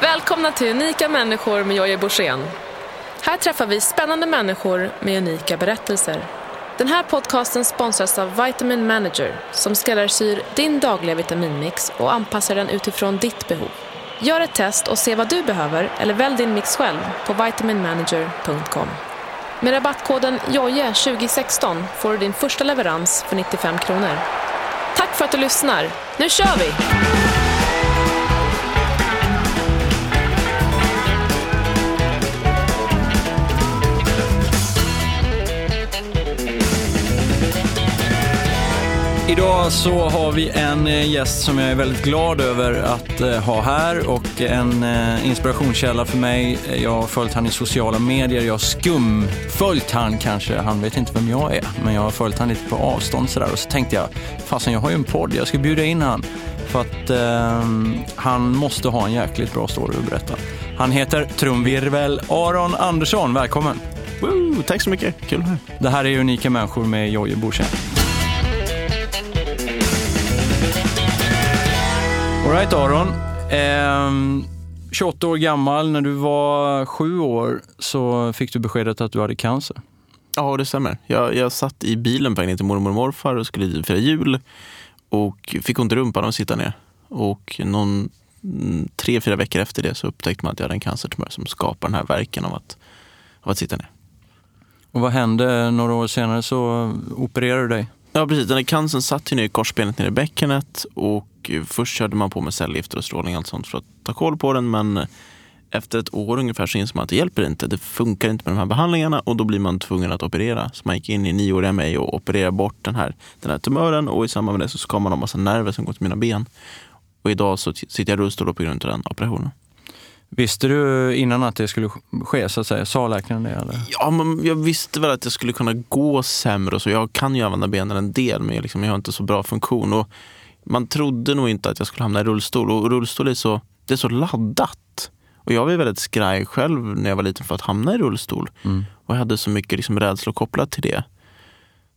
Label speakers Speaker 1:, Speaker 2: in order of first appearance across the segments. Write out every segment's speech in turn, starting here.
Speaker 1: Välkomna till Unika människor med Jojje Borssén. Här träffar vi spännande människor med unika berättelser. Den här podcasten sponsras av Vitamin Manager som skräddarsyr din dagliga vitaminmix och anpassar den utifrån ditt behov. Gör ett test och se vad du behöver eller välj din mix själv på vitaminmanager.com. Med rabattkoden JOJE2016 får du din första leverans för 95 kronor. Tack för att du lyssnar. Nu kör vi!
Speaker 2: Idag så har vi en eh, gäst som jag är väldigt glad över att eh, ha här och en eh, inspirationskälla för mig. Jag har följt han i sociala medier, jag har skumföljt han kanske, han vet inte vem jag är, men jag har följt han lite på avstånd sådär och så tänkte jag, fasen jag har ju en podd, jag ska bjuda in han för att eh, han måste ha en jäkligt bra story att berätta. Han heter trumvirvel Aron Andersson, välkommen!
Speaker 3: Woo, tack så mycket, kul här.
Speaker 2: Det här är Unika människor med Jojje Borssén. Alright Aron. Eh, 28 år gammal, när du var sju år så fick du beskedet att du hade cancer.
Speaker 3: Ja, det stämmer. Jag, jag satt i bilen på väg ner till mormor och morfar och skulle fira jul och fick ont i rumpan och sitta ner. Och någon, mm, tre, fyra veckor efter det så upptäckte man att jag hade en cancertumör som skapar den här verken av att, av att sitta ner.
Speaker 2: Och vad hände? Några år senare så opererade du dig.
Speaker 3: Ja, precis. Den här cancern satt ju ner i korsbenet nere i bäckenet och först körde man på med cellgifter och strålning och allt sånt för att ta koll på den. Men efter ett år ungefär så insåg man att det hjälper inte. Det funkar inte med de här behandlingarna och då blir man tvungen att operera. Så man gick in i nioåriga mig och opererade bort den här, den här tumören och i samband med det så skar man av massa nerver som går till mina ben. Och idag så sitter jag i rullstol på grund av den operationen.
Speaker 2: Visste du innan att det skulle ske, så att säga? Sa läkaren det? Eller?
Speaker 3: Ja, men jag visste väl att jag skulle kunna gå sämre. Och så. Jag kan ju använda benen en del, men jag, liksom, jag har inte så bra funktion. Och man trodde nog inte att jag skulle hamna i rullstol. Och rullstol är så, det är så laddat. Och jag var väldigt skraj själv när jag var liten för att hamna i rullstol. Mm. Och jag hade så mycket liksom rädslor kopplat till det.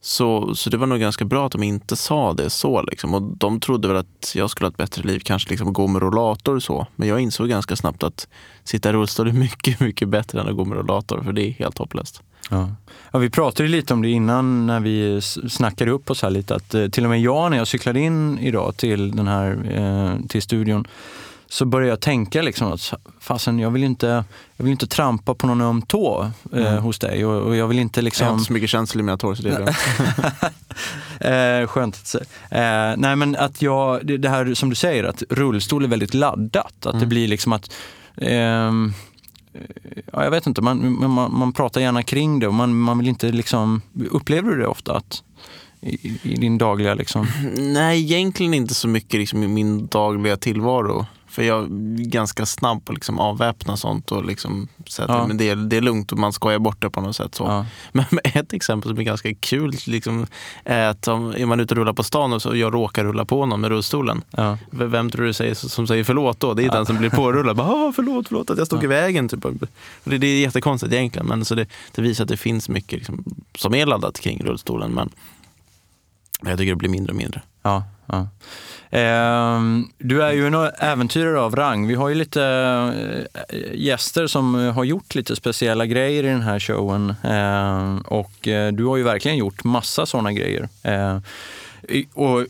Speaker 3: Så, så det var nog ganska bra att de inte sa det så. Liksom. Och de trodde väl att jag skulle ha ett bättre liv, kanske liksom gå med rollator och så. Men jag insåg ganska snabbt att sitta i rullstol är mycket, mycket bättre än att gå med rollator, för det är helt hopplöst.
Speaker 2: Ja. ja. vi pratade lite om det innan när vi snackade upp oss här lite, att eh, till och med jag när jag cyklade in idag till den här eh, till studion så började jag tänka liksom att fasen, jag vill inte, jag vill inte trampa på någon öm tå eh, mm. hos dig. Och, och, jag vill inte liksom...
Speaker 3: Jag har inte så mycket känslor i mina tår så det är
Speaker 2: lugnt. eh, skönt att säga. Eh, nej men att jag, det, det, här som du säger, att rullstol är väldigt laddat. Att mm. det blir liksom att ehm, Ja, jag vet inte, man, man, man pratar gärna kring det och man, man vill inte liksom... Upplever du det ofta? Att, i, i din dagliga liksom?
Speaker 3: Nej, egentligen inte så mycket liksom, i min dagliga tillvaro. För jag är ganska snabb på att liksom avväpna sånt och liksom säga ja. men det, är, det är lugnt och man skojar bort det på något sätt. Så. Ja. Men ett exempel som är ganska kul liksom, är att om är man ute och rullar på stan och så jag råkar rulla på någon med rullstolen. Ja. Vem tror du säger, som säger förlåt då? Det är den som blir pårullad. Bara, förlåt, förlåt att jag stod i vägen. Typ. Det, det är jättekonstigt egentligen, men så det, det visar att det finns mycket liksom, som är laddat kring rullstolen. Men jag tycker det blir mindre och mindre.
Speaker 2: Ja, ja. Eh, du är ju en äventyrare av rang. Vi har ju lite eh, gäster som har gjort lite speciella grejer i den här showen. Ehm, eh, och du har ju verkligen gjort massa sådana grejer. Ehm, och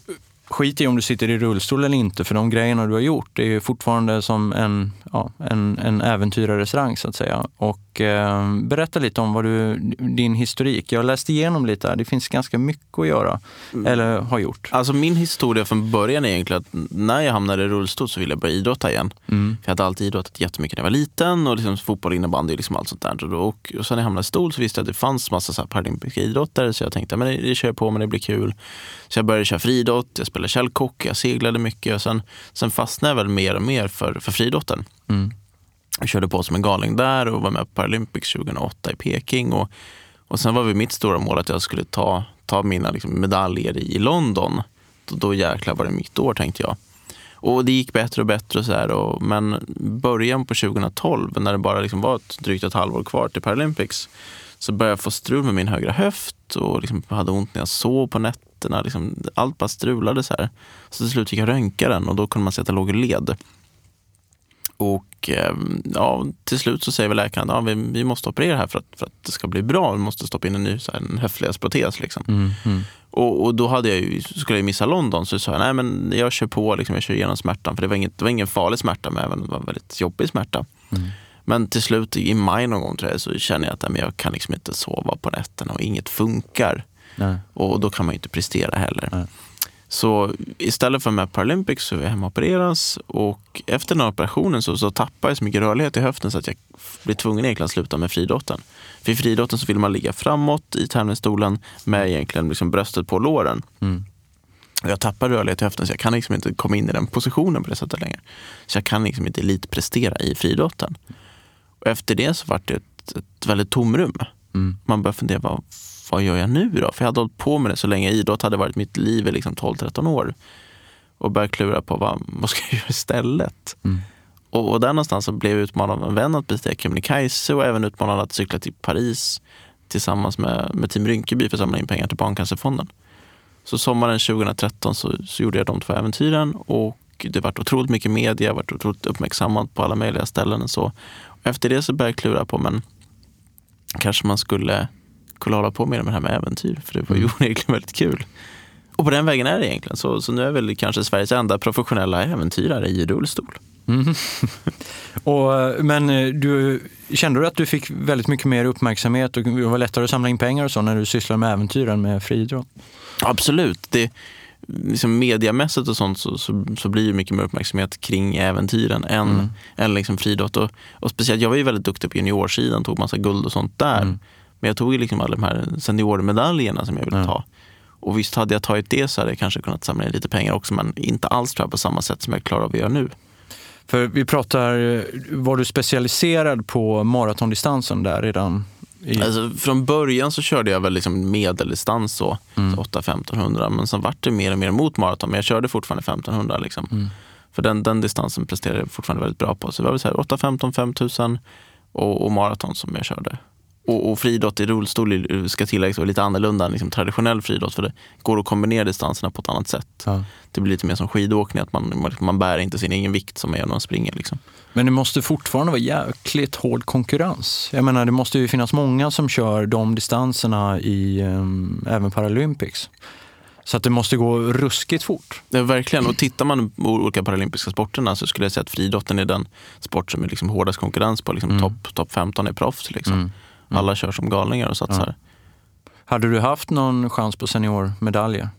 Speaker 2: skit i om du sitter i rullstol eller inte, för de grejerna du har gjort är ju fortfarande som en, ja, en, en äventyrares rang så att säga. Och eh, berätta lite om vad du, din historik. Jag läste igenom lite här. Det finns ganska mycket att göra, mm. eller har gjort.
Speaker 3: Alltså min historia från början är egentligen att när jag hamnade i rullstol så ville jag börja idrotta igen. Mm. För jag hade alltid idrottat jättemycket när jag var liten och liksom fotboll, innebandy, liksom allt sånt där. Och, och sen när jag hamnade i stol så visste jag att det fanns massa så här paralympiska idrotter så jag tänkte att det, det kör jag på men det blir kul. Så jag började köra friidrott, jag spelade källkock, jag seglade mycket och sen, sen fastnade jag väl mer och mer för, för friidrotten. Mm. Jag körde på som en galning där och var med på Paralympics 2008 i Peking. Och, och sen var väl mitt stora mål att jag skulle ta, ta mina liksom, medaljer i London. Då, då jäklar var det mitt år tänkte jag. Och det gick bättre och bättre. Och så här, och, men början på 2012, när det bara liksom var ett, drygt ett halvår kvar till Paralympics, så började jag få strul med min högra höft och liksom hade ont när jag sov på nätterna. Liksom, allt bara strulade så här. Så till slut fick jag röntga den och då kunde man se att jag låg i led. Och eh, ja, till slut så säger väl läkaren att ja, vi, vi måste operera här för att, för att det ska bli bra. Vi måste stoppa in en ny så här, en höftledsprotes. Liksom.
Speaker 2: Mm, mm.
Speaker 3: Och, och, då hade jag ju, skulle jag missa London så sa jag nej men jag kör på, liksom, jag kör igenom smärtan. För det var, inget, det var ingen farlig smärta men även det var en väldigt jobbig smärta.
Speaker 2: Mm.
Speaker 3: Men till slut i maj någon gång tror jag, så känner jag att men jag kan liksom inte sova på nätterna och inget funkar.
Speaker 2: Nej.
Speaker 3: Och då kan man ju inte prestera heller.
Speaker 2: Nej.
Speaker 3: Så istället för med Paralympics så hemma och efter den här operationen så, så tappar jag så mycket rörlighet i höften så att jag blir tvungen egentligen att sluta med friidrotten. För i friidrotten så vill man ligga framåt i tävlingsstolen med egentligen liksom bröstet på låren.
Speaker 2: Mm.
Speaker 3: Och jag tappar rörlighet i höften så jag kan liksom inte komma in i den positionen på det sättet längre. Så jag kan liksom inte elitprestera i friidrotten. Och efter det så var det ett, ett väldigt tomrum.
Speaker 2: Mm.
Speaker 3: Man börjar fundera, vad, vad gör jag nu då? För jag hade hållit på med det så länge. Idrott hade varit mitt liv i liksom 12-13 år. Och började klura på vad, vad ska jag göra istället?
Speaker 2: Mm.
Speaker 3: Och, och där någonstans så blev jag utmanad av en vän att bestiga Kebnekaise och även utmanad att cykla till Paris tillsammans med, med Team Rinkeby för att samla in pengar till Barncancerfonden. Så sommaren 2013 så, så gjorde jag de två äventyren och det varit otroligt mycket media, jag varit otroligt uppmärksammad på alla möjliga ställen och så. Och efter det så började jag klura på, men kanske man skulle kunna hålla på med det här med äventyr, för det var ju onekligen väldigt kul. Och på den vägen är det egentligen. Så, så nu är väl kanske Sveriges enda professionella äventyrare i rullstol.
Speaker 2: Mm. och, men eh, du, kände du att du fick väldigt mycket mer uppmärksamhet och det var lättare att samla in pengar och så när du sysslade med äventyr än med friidrott?
Speaker 3: Absolut. Det, liksom mediamässigt och sånt så, så, så blir det mycket mer uppmärksamhet kring äventyren än,
Speaker 2: Mm.
Speaker 3: än liksom friidrott. Och, och speciellt, jag var ju väldigt duktig på juniorsidan, tog massa guld och sånt där.
Speaker 2: Mm.
Speaker 3: Men jag tog ju liksom alla de här seniormedaljerna som jag ville ta. Och visst hade jag tagit det så hade jag kanske kunnat samla in lite pengar också, men inte alls tror jag på samma sätt som jag klarar av att göra nu.
Speaker 2: För vi pratar, var du specialiserad på maratondistansen där redan? I,
Speaker 3: Alltså, från början så körde jag väl liksom medeldistans så,
Speaker 2: Mm.
Speaker 3: så 8-1500, men sen vart det mer och mer mot maraton. Men jag körde fortfarande 1500. Liksom.
Speaker 2: Mm.
Speaker 3: För den, den distansen presterade jag fortfarande väldigt bra på. Så det var väl så här 8, 15, 5000 och, och maraton som jag körde. Och, och friidrott i rullstol är- ska tilläggas vara lite annorlunda än liksom traditionell friidrott. För det går att kombinera distanserna på ett annat sätt.
Speaker 2: Ja. Det
Speaker 3: Det blir lite mer som skidåkning, att man, man, man bär inte sin egen vikt som man gör när man springer. Liksom.
Speaker 2: Men det måste fortfarande vara jäkligt hård konkurrens. Jag menar, det måste ju finnas många som kör de distanserna i um, även Paralympics. Så att det måste gå ruskigt fort.
Speaker 3: Ja, verkligen. Och tittar man på olika paralympiska sporterna så skulle jag säga att friidrotten är den sport som är liksom hårdast konkurrens på. Liksom
Speaker 2: Mm.
Speaker 3: Topp top 15 är proffs. Liksom.
Speaker 2: Mm.
Speaker 3: Alla kör som galningar och satsar.
Speaker 2: Hade du haft någon chans på seniormedaljer?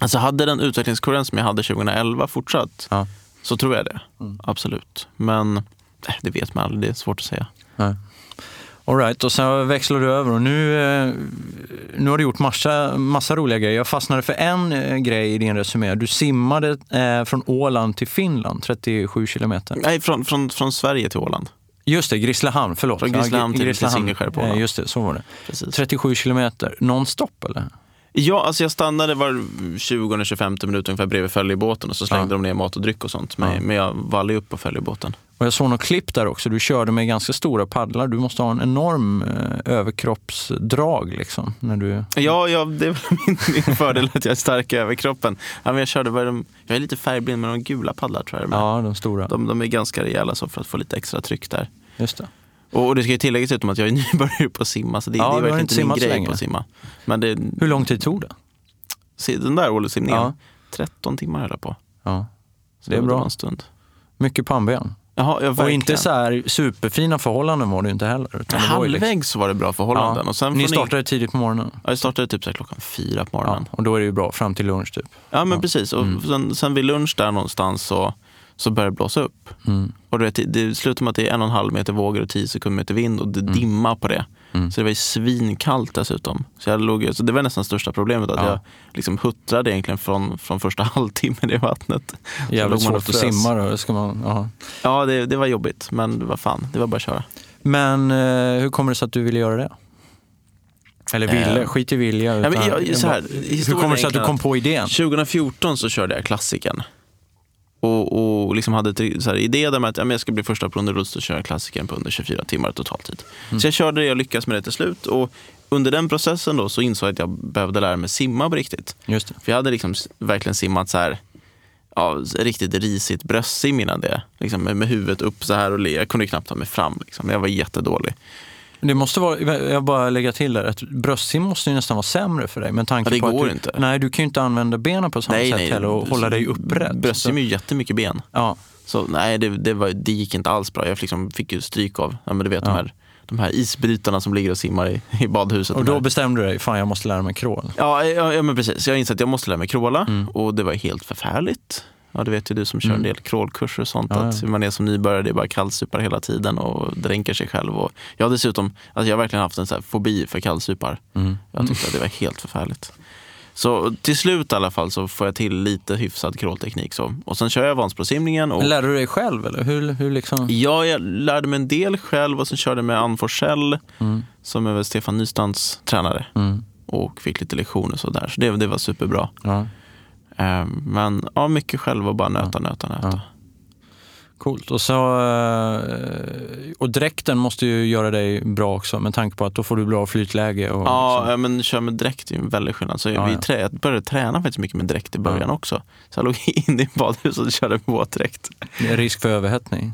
Speaker 3: Alltså hade den utvecklingskurvan som jag hade 2011 fortsatt
Speaker 2: Ja.
Speaker 3: så tror jag det.
Speaker 2: Mm.
Speaker 3: Absolut. Men eh, det vet man aldrig, det är svårt att säga.
Speaker 2: Nej. All right, och sen växlar du över och nu, eh, nu har du gjort massa, massa roliga grejer. Jag fastnade för en eh, grej i din resumé. Du simmade från Åland till Finland, 37 kilometer.
Speaker 3: Nej, från, från, från Sverige till Åland.
Speaker 2: Just det, Grisslehamn, förlåt.
Speaker 3: Från Grisslehamn till-
Speaker 2: Grisslehamn.
Speaker 3: till Singelskär på
Speaker 2: Eh. Just det, så var det.
Speaker 3: Precis.
Speaker 2: 37 kilometer, nonstop eller?
Speaker 3: Ja, alltså jag stannade var 20-25 minuter ungefär bredvid följebåten och så slängde
Speaker 2: Ja.
Speaker 3: de ner mat och dryck och sånt. Men,
Speaker 2: Ja.
Speaker 3: men jag var aldrig upp på följebåten.
Speaker 2: Och jag såg något klipp där också. Du körde med ganska stora paddlar. Du måste ha en enorm eh, överkroppsdrag liksom. När du...
Speaker 3: Ja, ja, det är väl min, min fördel att jag är stark i överkroppen. Ja, men jag, körde, vad är de, jag är lite färgblind med de gula paddlar tror jag. är.
Speaker 2: Ja, de stora.
Speaker 3: De, de är ganska rejäla så för att få lite extra tryck där.
Speaker 2: Just det.
Speaker 3: Och, det ska ju tilläggas utom att jag är nybörjare på att simma. Så det,
Speaker 2: Ja,
Speaker 3: det är verkligen
Speaker 2: inte
Speaker 3: min grej på att simma. Men det,
Speaker 2: Hur lång tid tog det?
Speaker 3: den där ålsimningen,
Speaker 2: Ja.
Speaker 3: 13 timmar höll jag på.
Speaker 2: Ja,
Speaker 3: Så
Speaker 2: Det är bra.
Speaker 3: En stund.
Speaker 2: mycket pannben.
Speaker 3: Jaha, ja,
Speaker 2: Och inte så här superfina förhållanden var det ju inte heller. Utan det var
Speaker 3: Halvvägs
Speaker 2: liksom-
Speaker 3: så var det bra förhållanden.
Speaker 2: Ja.
Speaker 3: Och sen
Speaker 2: Ni startade tidigt på morgonen.
Speaker 3: Ja, jag startade typ så klockan fyra på
Speaker 2: Ja,
Speaker 3: morgonen.
Speaker 2: och då är det ju bra, fram till lunch typ.
Speaker 3: Ja, men
Speaker 2: Ja.
Speaker 3: precis. Och
Speaker 2: Mm.
Speaker 3: sen, sen vid lunch där någonstans så, så började det blåsa upp.
Speaker 2: Mm.
Speaker 3: Och du vet, det slutar med att det är en och en halv meter vågor och tio sekundmeter vind och det
Speaker 2: Mm.
Speaker 3: dimma på det.
Speaker 2: Mm.
Speaker 3: Så det var ju svinkallt dessutom. Så, jag låg, så det var nästan största problemet, att
Speaker 2: Ja.
Speaker 3: jag liksom huttrade egentligen från, från första halvtimmen i vattnet.
Speaker 2: Jävligt svårt att simma då. Ska man, ja.
Speaker 3: Ja, det, det var jobbigt, men vad fan, det var bara att köra.
Speaker 2: Men eh, hur kommer det sig att du ville göra det? Eller ville,
Speaker 3: Eh.
Speaker 2: skit i vilja.
Speaker 3: Ja, men
Speaker 2: utan-
Speaker 3: jag- så här,
Speaker 2: hur kommer det sig att du kom på idén?
Speaker 3: 2014 så körde jag klassiken. Och, och liksom hade så här, idé där med att ja, jag ska bli första på under rullstol och köra klassikern på under 24 timmar totaltid.
Speaker 2: Mm.
Speaker 3: Så jag körde det, jag lyckades med det till slut. Och under den processen då så insåg jag att jag behövde lära mig simma på riktigt.
Speaker 2: Just det.
Speaker 3: För jag hade liksom verkligen simmat så här ja, riktigt risigt bröstsim innan det. Liksom med, med huvudet upp så här och le. Jag kunde knappt ta mig fram. Liksom. Jag var jättedålig.
Speaker 2: Det måste vara, jag bara lägga till där, att bröstsim måste ju nästan vara sämre för dig. Med tanke
Speaker 3: Ja, det
Speaker 2: på
Speaker 3: går
Speaker 2: att du,
Speaker 3: inte.
Speaker 2: Nej, du kan ju inte använda benen på samma
Speaker 3: Nej,
Speaker 2: sätt
Speaker 3: nej.
Speaker 2: heller och hålla dig upprätt.
Speaker 3: Bröstsim är ju jättemycket ben.
Speaker 2: Ja,
Speaker 3: Så nej, det, det, var, det gick inte alls bra. Jag liksom fick ju stryk av, ja, men du vet de,
Speaker 2: Ja.
Speaker 3: här, de här isbrytarna som ligger och simmar i, i badhuset.
Speaker 2: och
Speaker 3: De
Speaker 2: då bestämde du dig, fan jag måste lära mig crawl.
Speaker 3: Ja, ja, ja men precis. Jag insåg att jag måste lära mig crawla
Speaker 2: Mm.
Speaker 3: och det var helt förfärligt. Ja, det vet ju du som kör
Speaker 2: Mm.
Speaker 3: en del crawlkurser och sånt.
Speaker 2: Ja,
Speaker 3: Att
Speaker 2: ja.
Speaker 3: hur man är som nybörjare, det är bara kallsupar hela tiden och dränker sig själv. Och jag har dessutom, alltså jag har verkligen haft en så här fobi för kallsupar.
Speaker 2: Mm.
Speaker 3: Jag tyckte att det var helt förfärligt. Så till slut i alla fall så får jag till lite hyfsad crawlteknik. Så. Och sen kör jag Vansbrosimningen. Och
Speaker 2: Men lärde du dig själv eller? Hur, hur liksom?
Speaker 3: Ja, jag lärde mig en del själv och sen körde jag med Ann Forsell
Speaker 2: Mm.
Speaker 3: som är Stefan Nystands tränare
Speaker 2: Mm.
Speaker 3: och fick lite lektioner och sådär. Så det, det var superbra.
Speaker 2: Ja,
Speaker 3: Men ja, mycket själv och bara nöta, nöta, nöta.
Speaker 2: Ja. coolt. Och, så, eh, och dräkten måste ju göra dig bra också med tanke på att då får du bra flytläge. Och,
Speaker 3: Ja,
Speaker 2: liksom.
Speaker 3: ja, men kör med dräkt är en väldig skillnad. Så
Speaker 2: Ja,
Speaker 3: vi
Speaker 2: ja.
Speaker 3: Trä, jag började träna faktiskt mycket med dräkt i början
Speaker 2: Ja.
Speaker 3: också. Så jag låg inne i badhuset och körde våtdräkt.
Speaker 2: Det är risk för överhettning.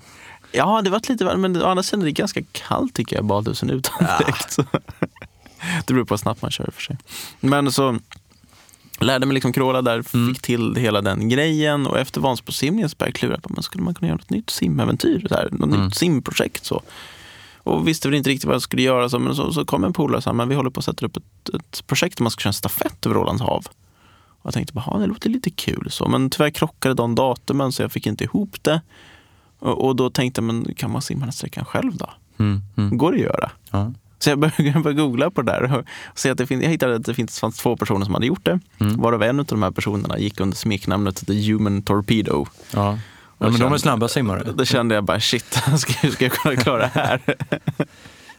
Speaker 3: Ja, det var lite värre, men å andra sidan är det ganska kallt tycker jag i badhusen utan dräkt. Så. det beror på hur snabbt man kör i och för sig. Men så lärde mig liksom crawla där,
Speaker 2: Mm.
Speaker 3: fick till hela den grejen och efter Vansbrosimningen så började jag klura på men skulle man kunna göra något nytt simäventyr, så här, något
Speaker 2: Mm.
Speaker 3: nytt simprojekt. Så. Och visste väl inte riktigt vad jag skulle göra, så, men så, så kom en polare och sa men vi håller på att sätta upp ett, ett projekt där man ska köra en stafett över Ålands hav. Och jag tänkte bara, "Ja, det låter lite kul. Så. Men tyvärr krockade de datumen så jag fick inte ihop det. Och, och då tänkte jag, men kan man simma den sträckan själv då?
Speaker 2: Mm. Mm.
Speaker 3: går det att göra?
Speaker 2: Ja.
Speaker 3: Så jag började, googla på det där och se att det finns, jag hittade att det finns, fanns två personer som hade gjort det.
Speaker 2: Mm.
Speaker 3: Varav en av de här personerna gick under smeknamnet The Human Torpedo.
Speaker 2: Ja. Ja, men de är snabba simmare.
Speaker 3: Då kände jag bara shit, ska, ska jag kunna klara det här?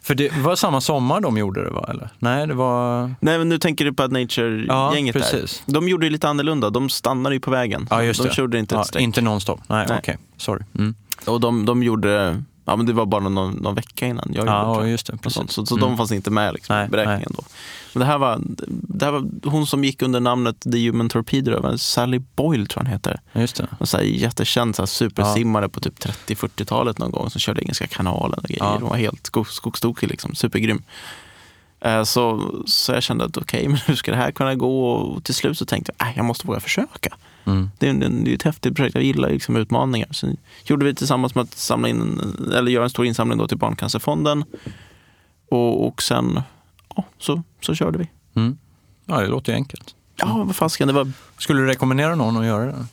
Speaker 2: För det var samma sommar de gjorde det va? Eller? Nej, det var...
Speaker 3: Nej men nu tänker du på att Nature-gänget
Speaker 2: Ja,
Speaker 3: där. De gjorde det lite annorlunda, de stannade ju på vägen.
Speaker 2: Ja, just
Speaker 3: de
Speaker 2: det.
Speaker 3: körde inte
Speaker 2: ja,
Speaker 3: ett streck.
Speaker 2: Inte nonstop. Nej,
Speaker 3: Nej.
Speaker 2: okej. Sorry. Mm.
Speaker 3: Och de, de gjorde, ja men det var bara någon, någon vecka innan jag gjorde
Speaker 2: Ja,
Speaker 3: det.
Speaker 2: just det. Precis.
Speaker 3: Så, så
Speaker 2: Mm.
Speaker 3: de fanns inte med liksom,
Speaker 2: Nej,
Speaker 3: i beräkningen då. Men det här, var, det här var hon som gick under namnet The Human Torpedo, Sally Boyle tror jag han heter.
Speaker 2: Ja, Just det.
Speaker 3: En så här jättekänd så här supersimmare på typ 30-40-talet någon gång som körde Engelska kanalen och grejer.
Speaker 2: Ja.
Speaker 3: Hon var helt skog, skogstokig, liksom, supergrym. Eh, Så, så jag kände att okej, men hur ska det här kunna gå? Och till slut så tänkte jag, äh, jag måste våga försöka.
Speaker 2: Mm.
Speaker 3: Det är, det är ett häftigt projekt, jag gillar liksom utmaningar. Så gjorde vi tillsammans med att samla in, eller göra en stor insamling då till Barncancerfonden. Och, och sen ja, så, så körde vi.
Speaker 2: Mm. Ja, det låter ju enkelt.
Speaker 3: Ja, vad fasken, det var
Speaker 2: Skulle du rekommendera någon att göra det?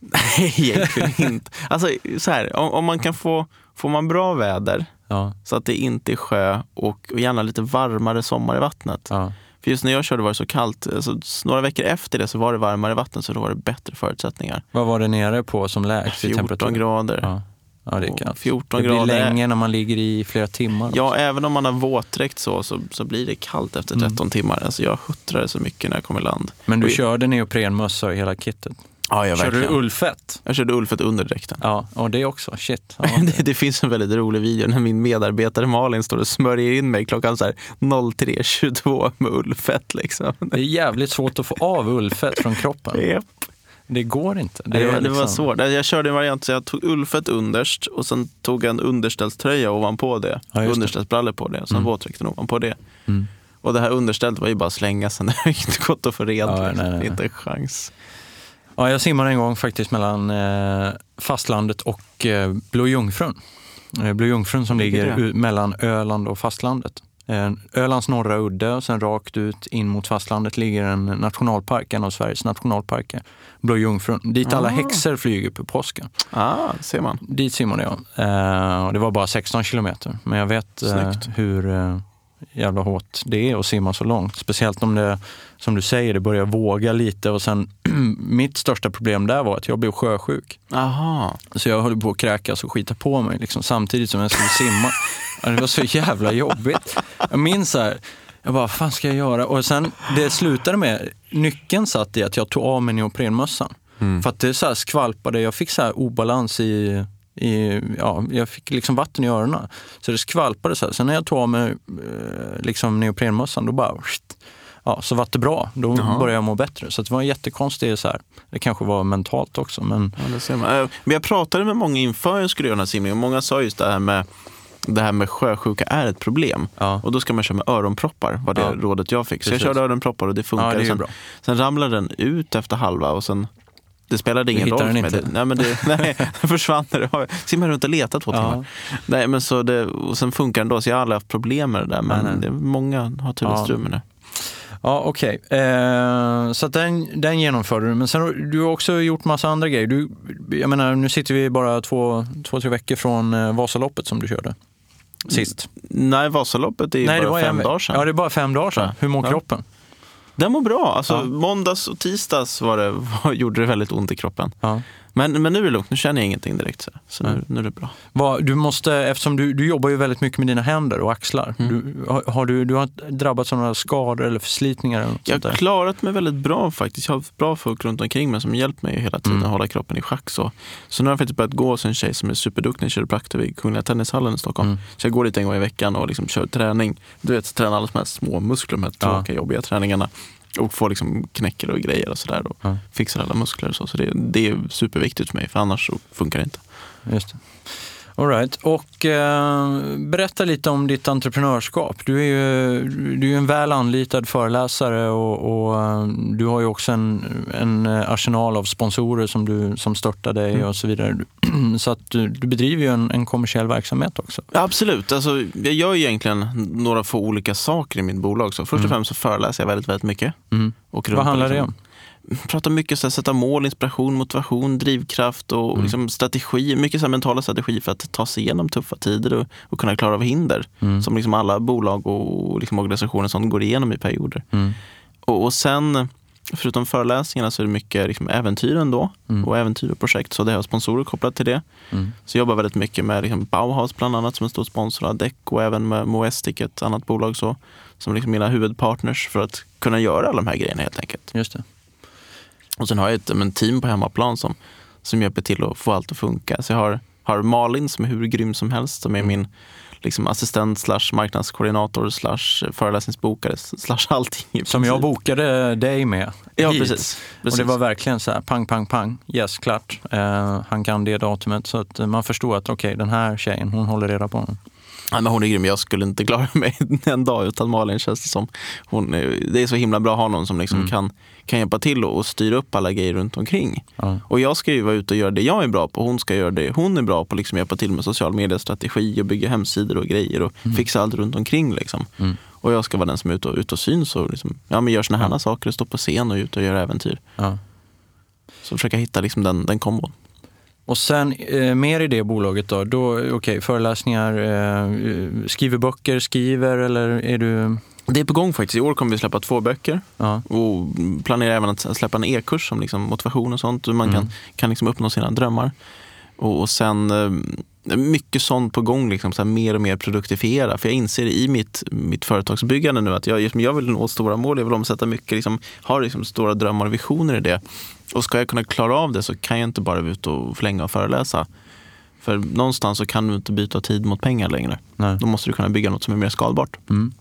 Speaker 3: Nej, egentligen inte. Alltså, så här, om, om man kan få, får man bra väder
Speaker 2: Ja.
Speaker 3: så att det inte är sjö och, och gärna lite varmare sommar i vattnet.
Speaker 2: ja.
Speaker 3: För just när jag körde var det så kallt, alltså, några veckor efter det så var det varmare i vattnet så då var det bättre förutsättningar.
Speaker 2: Vad var det nere på som lägst i
Speaker 3: 14
Speaker 2: temperatur?
Speaker 3: grader.
Speaker 2: Ja. ja, det är
Speaker 3: Och
Speaker 2: kallt.
Speaker 3: 14
Speaker 2: det blir länge när man ligger i flera timmar.
Speaker 3: Ja, även om man har våtdräkt så, så, så blir det kallt efter
Speaker 2: Mm.
Speaker 3: 13 timmar. Alltså, jag huttrade så mycket när jag kom i land.
Speaker 2: Men du
Speaker 3: Och-
Speaker 2: körde neoprenmössa och hela kittet?
Speaker 3: Ja, jag
Speaker 2: Körde du ullfett?
Speaker 3: Jag körde ullfett under dräkten.
Speaker 2: Ja, och det också. Shit. Ja.
Speaker 3: Det, det finns en väldigt rolig video när min medarbetare Malin står och smörjer in mig klockan så här 03.22 med ullfett. Liksom.
Speaker 2: Det är jävligt svårt att få av ullfett från kroppen.
Speaker 3: Japp.
Speaker 2: Det går inte.
Speaker 3: Det, var, det var
Speaker 2: liksom-
Speaker 3: svårt. Jag körde en variant så jag tog ullfett underst och sen tog jag en underställströja ovanpå det.
Speaker 2: Ja.
Speaker 3: Underställsbrallor på det och sen
Speaker 2: Mm.
Speaker 3: våtdräkten ovanpå det.
Speaker 2: Mm.
Speaker 3: Och det här understället var ju bara att slänga sen. Det har inte gått att få rent.
Speaker 2: Ja, nej, nej, nej.
Speaker 3: Inte en chans.
Speaker 2: Ja, jag simmade en gång faktiskt mellan eh, fastlandet och eh, Blå Jungfrun. Eh, Blå Jungfrun som
Speaker 3: ligger
Speaker 2: mellan Öland och fastlandet. Ölands norra udde och sen rakt ut in mot fastlandet ligger en nationalpark, en av Sveriges nationalparker. Blå Jungfrun, dit alla
Speaker 3: Ah.
Speaker 2: häxor flyger på påsken.
Speaker 3: Ah, ser man.
Speaker 2: Dit simmade jag. Eh, och det var bara 16 kilometer, men jag vet eh, hur eh, jävla hårt det är att simma så långt. Speciellt om det, som du säger, det börjar våga lite och sen mitt största problem där var att jag blev sjösjuk.
Speaker 3: Aha.
Speaker 2: Så jag höll på att kräkas och skita på mig liksom, samtidigt som jag skulle simma. Det var så jävla jobbigt. Jag minns så här, jag bara, vad fan ska jag göra? Och sen, det slutade med, nyckeln satt i att jag tog av mig neoprenmössan.
Speaker 3: Mm.
Speaker 2: För att det så här skvalpade, jag fick så här obalans i, i, ja, jag fick liksom vatten i öronen. Så det skvalpade så här. Sen när jag tog av mig eh, liksom neoprenmössan, då bara, ja, så vart det bra. Då
Speaker 3: Jaha.
Speaker 2: började jag må bättre. Så det var en jättekonstig, så här, det kanske var mentalt också. Men,
Speaker 3: Ja, det ser man. Eh, Men jag pratade med många inför jag skulle göra den här simningen många sa just det här med det här med sjösjuka är ett problem.
Speaker 2: Ja.
Speaker 3: Och då ska man köra med öronproppar, var det
Speaker 2: Ja.
Speaker 3: rådet jag fick. Så
Speaker 2: Precis.
Speaker 3: jag körde öronproppar och det funkar.
Speaker 2: Ja, det
Speaker 3: sen, sen ramlade den ut efter halva och sen det spelade ingen roll för mig.
Speaker 2: inte?
Speaker 3: Det, nej, men det, nej, den försvann. Simmat runt och letat två
Speaker 2: Ja.
Speaker 3: timmar. Nej, men så det, och sen funkar den då, så jag har aldrig haft problem med det där. Men
Speaker 2: Nej, nej.
Speaker 3: Det, många har strul med det.
Speaker 2: Ja, okej. Eh, så den, den genomförde du. Men sen du har också gjort massa andra grejer. Du, jag menar, nu sitter vi bara två, två tre veckor från eh, Vasaloppet som du körde sist.
Speaker 3: Nej, Vasaloppet är ju
Speaker 2: det
Speaker 3: bara fem
Speaker 2: en-
Speaker 3: dagar sedan.
Speaker 2: Ja, det är bara fem dagar sedan. Hur mår
Speaker 3: Ja.
Speaker 2: kroppen?
Speaker 3: Den mår bra. Alltså,
Speaker 2: Ja.
Speaker 3: Måndags och tisdags var det, var, gjorde det väldigt ont i kroppen.
Speaker 2: Ja.
Speaker 3: Men, men nu är det lugnt, nu känner jag ingenting direkt. Så, så nu, nu är det bra.
Speaker 2: Vad, du måste, eftersom du, du jobbar ju väldigt mycket med dina händer och axlar.
Speaker 3: Mm.
Speaker 2: Du, har, har du, du har drabbats av några skador eller förslitningar? Eller
Speaker 3: Jag har klarat mig väldigt bra faktiskt. Jag har bra folk runt omkring mig som hjälpt mig hela tiden
Speaker 2: Mm.
Speaker 3: att hålla kroppen i schack. Så, så nu har jag faktiskt börjat gå hos en tjej som är superduktig kiropraktor vid Kungliga Tennishallen i Stockholm.
Speaker 2: Mm.
Speaker 3: Så jag går dit en gång i veckan och liksom kör träning. Du vet, tränar alla de här små muskler, de här
Speaker 2: Ja.
Speaker 3: tråkiga, jobbiga träningarna. Och får liksom knäcker och grejer och sådär.
Speaker 2: Ja.
Speaker 3: Fixar alla muskler och så. Så det, det är superviktigt för mig, för annars så funkar det inte.
Speaker 2: Just det. All right. Och eh, berätta lite om ditt entreprenörskap. Du är ju, du är en väl anlitad föreläsare och, och eh, du har ju också en, en arsenal av sponsorer som, du, som stöttar dig
Speaker 3: Mm.
Speaker 2: och så vidare. Så att du, du bedriver ju en, en kommersiell verksamhet också.
Speaker 3: Absolut. Alltså, jag gör ju egentligen några få olika saker i mitt bolag. Så först och
Speaker 2: Mm.
Speaker 3: främst så föreläser jag väldigt, väldigt mycket.
Speaker 2: Mm.
Speaker 3: Runt
Speaker 2: Vad
Speaker 3: och
Speaker 2: handlar det
Speaker 3: liksom-
Speaker 2: om?
Speaker 3: Pratar mycket så här, sätta mål, inspiration, motivation, drivkraft och
Speaker 2: Mm.
Speaker 3: liksom strategi. Mycket så här, mentala strategi för att ta sig igenom tuffa tider och, och kunna klara av hinder.
Speaker 2: Mm.
Speaker 3: Som liksom alla bolag och liksom organisationer som går igenom i perioder.
Speaker 2: Mm.
Speaker 3: Och, och sen, förutom föreläsningarna så är det mycket liksom, äventyr ändå.
Speaker 2: Mm.
Speaker 3: Och äventyr och projekt. Så det har sponsorer kopplat till det.
Speaker 2: Mm.
Speaker 3: Så jag jobbar väldigt mycket med liksom, Bauhaus bland annat som en stor sponsor av Däck och även med Moestic, ett annat bolag så. Som liksom mina huvudpartners för att kunna göra alla de här grejerna helt enkelt.
Speaker 2: Just det.
Speaker 3: Och sen har jag ett men, team på hemmaplan som, som hjälper till att få allt att funka. Så jag har, har Malin som är hur grym som helst, som är
Speaker 2: Mm.
Speaker 3: min liksom, assistent slash marknadskoordinator slash föreläsningsbokare slash allting.
Speaker 2: Som jag bokade dig med
Speaker 3: Ja, precis. precis.
Speaker 2: Och det var verkligen så här, pang, pang, pang, yes, klart. Eh, han kan det datumet. Så att eh, man förstår att okej, den här tjejen, hon håller reda på honom.
Speaker 3: Ja, men hon är grym. Jag skulle inte klara mig en dag utan Malin känns det som. Hon, är- det är så himla bra att ha någon som liksom
Speaker 2: Mm.
Speaker 3: kan, kan hjälpa till och, styra upp alla grejer runt omkring.
Speaker 2: Ja.
Speaker 3: Och jag ska ju vara ute och göra det jag är bra på. Hon ska göra det hon är bra på. Liksom hjälpa till med social media-strategi och bygga hemsidor och grejer och fixa allt runt omkring. Liksom.
Speaker 2: Mm.
Speaker 3: Och jag ska vara den som är ute och, ute och syns och liksom, ja, men gör såna här
Speaker 2: Ja.
Speaker 3: saker och står på scen och ute och gör äventyr.
Speaker 2: Ja.
Speaker 3: Så försöka hitta liksom den, den kombon.
Speaker 2: Och sen eh, mer i det bolaget då, då okej, föreläsningar, eh, skriver böcker, skriver eller är du...
Speaker 3: Det är på gång faktiskt. I år kommer vi släppa två böcker.
Speaker 2: Ja,
Speaker 3: Och planerar även att släppa en e-kurs om liksom motivation och sånt. Hur man
Speaker 2: Mm.
Speaker 3: kan, kan liksom uppnå sina drömmar. Och, och sen eh, mycket sånt på gång, liksom, så här, mer och mer produktifiera. För jag inser i mitt, mitt företagsbyggande nu att jag, jag vill nå stora mål, jag vill omsätta mycket, liksom, har liksom stora drömmar och visioner i det. Och ska jag kunna klara av det så kan jag inte bara vara ute och förlänga och föreläsa. För någonstans så kan du inte byta tid mot pengar längre.
Speaker 2: nej.
Speaker 3: Då måste du kunna bygga något som är mer skalbart.
Speaker 2: Mm.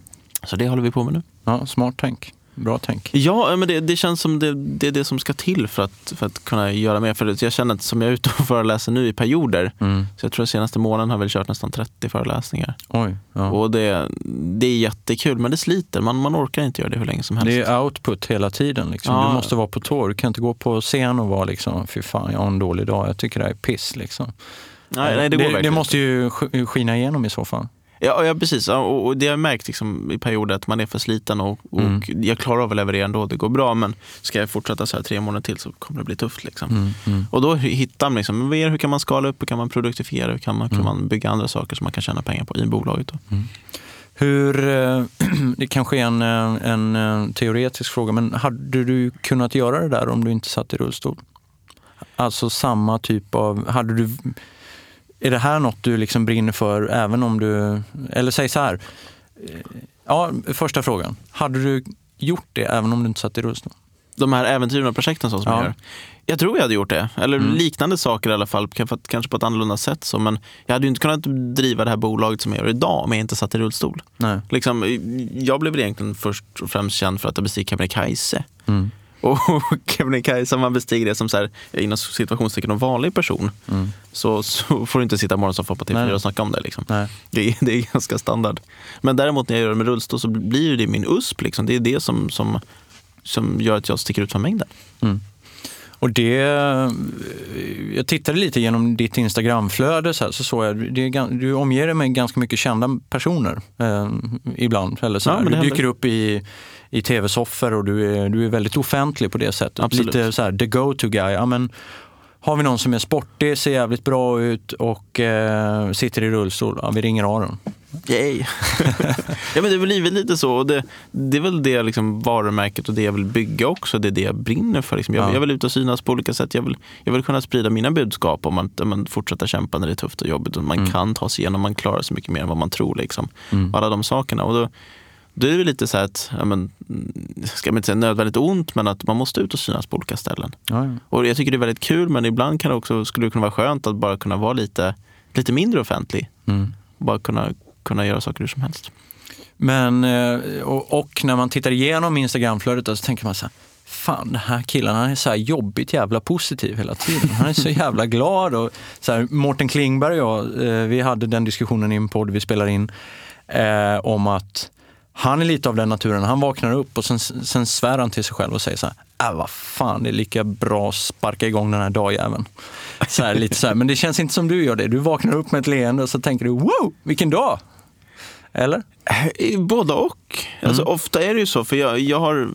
Speaker 3: Så det håller vi på med nu.
Speaker 2: ja smart tänk. Bra tänk.
Speaker 3: Ja, men det, det känns som det, det är det som ska till för att, för att kunna göra mer. För det- jag känner att som jag är ute och föreläser nu i perioder,
Speaker 2: Mm.
Speaker 3: så jag tror att senaste månaden har jag väl kört nästan 30 föreläsningar.
Speaker 2: Oj. Ja.
Speaker 3: Och det, det är jättekul, men det sliter. Man, man orkar inte göra det hur länge som helst.
Speaker 2: Det är output hela tiden. Liksom.
Speaker 3: Ja.
Speaker 2: Du måste vara på tå. Du kan inte gå på scen och vara liksom, fy fan, jag har en dålig dag. Jag tycker det här är piss. Liksom.
Speaker 3: nej, nej, det går
Speaker 2: det,
Speaker 3: verkligen
Speaker 2: måste ju sk- skina igenom i så fall.
Speaker 3: Ja, ja precis. Och, och det har jag märkt liksom, i perioder att man är för sliten och, och
Speaker 2: Mm.
Speaker 3: jag klarar av att leverera ändå. Det går bra, men ska jag fortsätta så här tre månader till så kommer det bli tufft. Liksom.
Speaker 2: Mm. Mm.
Speaker 3: Och då hittar man liksom, hur kan man skala upp, hur kan man produktifiera, hur kan man, kan
Speaker 2: Mm.
Speaker 3: man bygga andra saker som man kan tjäna pengar på i bolaget. Då.
Speaker 2: Hur, eh, det kanske är en, eh, en eh, teoretisk fråga, men hade du kunnat göra det där om du inte satt i rullstol? Alltså samma typ av... Hade du, är det här något du liksom brinner för även om du... Eller säg så här. Ja, första frågan. Hade du gjort det även om du inte satt i rullstol?
Speaker 3: De här äventyren och projekten som
Speaker 2: Ja.
Speaker 3: jag gör. Jag tror jag hade gjort det. Eller
Speaker 2: Mm.
Speaker 3: liknande saker i alla fall. Kanske på ett annorlunda sätt. Så. Men jag hade ju inte kunnat driva det här bolaget som jag gör idag om jag inte satt i rullstol.
Speaker 2: Nej.
Speaker 3: Liksom, jag blev egentligen först och främst känd för att jag besteg Kebnekaise.
Speaker 2: Mm.
Speaker 3: Och Kebnekaise, om man bestiger det som så här, inom situationstecken en vanlig person
Speaker 2: Mm.
Speaker 3: så, så får du inte sitta i morgonsoffa på
Speaker 2: Nej.
Speaker 3: TV4 och snacka om det. Liksom. Det, är, det är ganska standard. Men däremot när jag gör det med rullstol så blir det min USP. Liksom. Det är det som, som, som gör att jag sticker ut från mängden.
Speaker 2: Och det, jag tittade lite genom ditt Instagramflöde så, här, så såg jag det gan- du omger dig med ganska mycket kända personer eh, ibland. Eller så
Speaker 3: Ja,
Speaker 2: du dyker upp i, i tv-soffor och du är, du är väldigt offentlig på det sättet.
Speaker 3: Absolut.
Speaker 2: Lite så här, the go-to guy. Ja, men, har vi någon som är sportig, ser jävligt bra ut och eh, sitter i rullstol, ja, vi ringer Aron.
Speaker 3: Yay! ja, men det har blivit lite så. Och det, det är väl det liksom varumärket och det jag vill bygga också. Det är det jag brinner för. Liksom. Jag,
Speaker 2: Ja.
Speaker 3: jag vill ut och synas på olika sätt. Jag vill, jag vill kunna sprida mina budskap om att men, fortsätta kämpa när det är tufft och jobbigt. Och man
Speaker 2: Mm.
Speaker 3: kan ta sig igenom, man klarar så mycket mer än vad man tror. Liksom.
Speaker 2: Mm.
Speaker 3: Alla de sakerna. Och då, då är det lite så att, ja, men, ska man inte säga nödvändigt ont, men att man måste ut och synas på olika ställen.
Speaker 2: Ja, ja.
Speaker 3: Och jag tycker det är väldigt kul, men ibland kan det också, skulle det kunna vara skönt att bara kunna vara lite, lite mindre offentlig.
Speaker 2: Mm.
Speaker 3: Bara kunna, kunna göra saker hur som helst.
Speaker 2: Men, eh, och, och när man tittar igenom Instagramflödet då, så tänker man så här, fan den här killen han är så här jobbigt jävla positiv hela tiden. Han är så jävla glad. Och så här, Mårten Klingberg och jag, eh, vi hade den diskussionen i en podd vi spelar in eh, om att han är lite av den naturen. Han vaknar upp och sen, sen svär han till sig själv och säger så här, äh, vad fan, det är lika bra att sparka igång den här dagjäveln. Så här, lite så här. Men det känns inte som du gör det. Du vaknar upp med ett leende och så tänker du, wow, vilken dag! Eller?
Speaker 3: Eh, Både och. Alltså, ofta är det ju så, för jag, jag, har,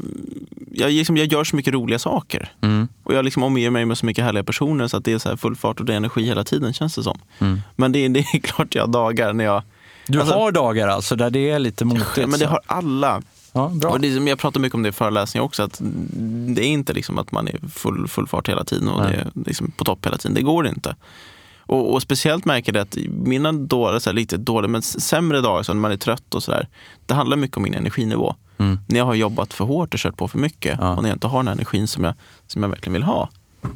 Speaker 3: jag, liksom, jag gör så mycket roliga saker.
Speaker 2: Mm.
Speaker 3: Och jag liksom omger mig med så mycket härliga personer så att det är så full fart och det är energi hela tiden känns det som.
Speaker 2: Mm.
Speaker 3: Men det, är- det är klart jag har dagar när jag...
Speaker 2: Du
Speaker 3: Alltså-
Speaker 2: har dagar alltså där det är lite motigt?
Speaker 3: Ja, men det har alla.
Speaker 2: ja, bra.
Speaker 3: Och det jag pratar mycket om det i föreläsningar också, att det är inte liksom att man är full, full fart hela tiden och
Speaker 2: Nej.
Speaker 3: det är liksom på topp hela tiden. Det går inte. Och, och speciellt märker jag att mina dåliga, så här, lite dåliga, men sämre dagar, så när man är trött och sådär, det handlar mycket om min energinivå.
Speaker 2: Mm.
Speaker 3: När jag har jobbat för hårt och kört på för mycket
Speaker 2: Ja.
Speaker 3: och när jag inte har den här energin som jag, som jag verkligen vill ha.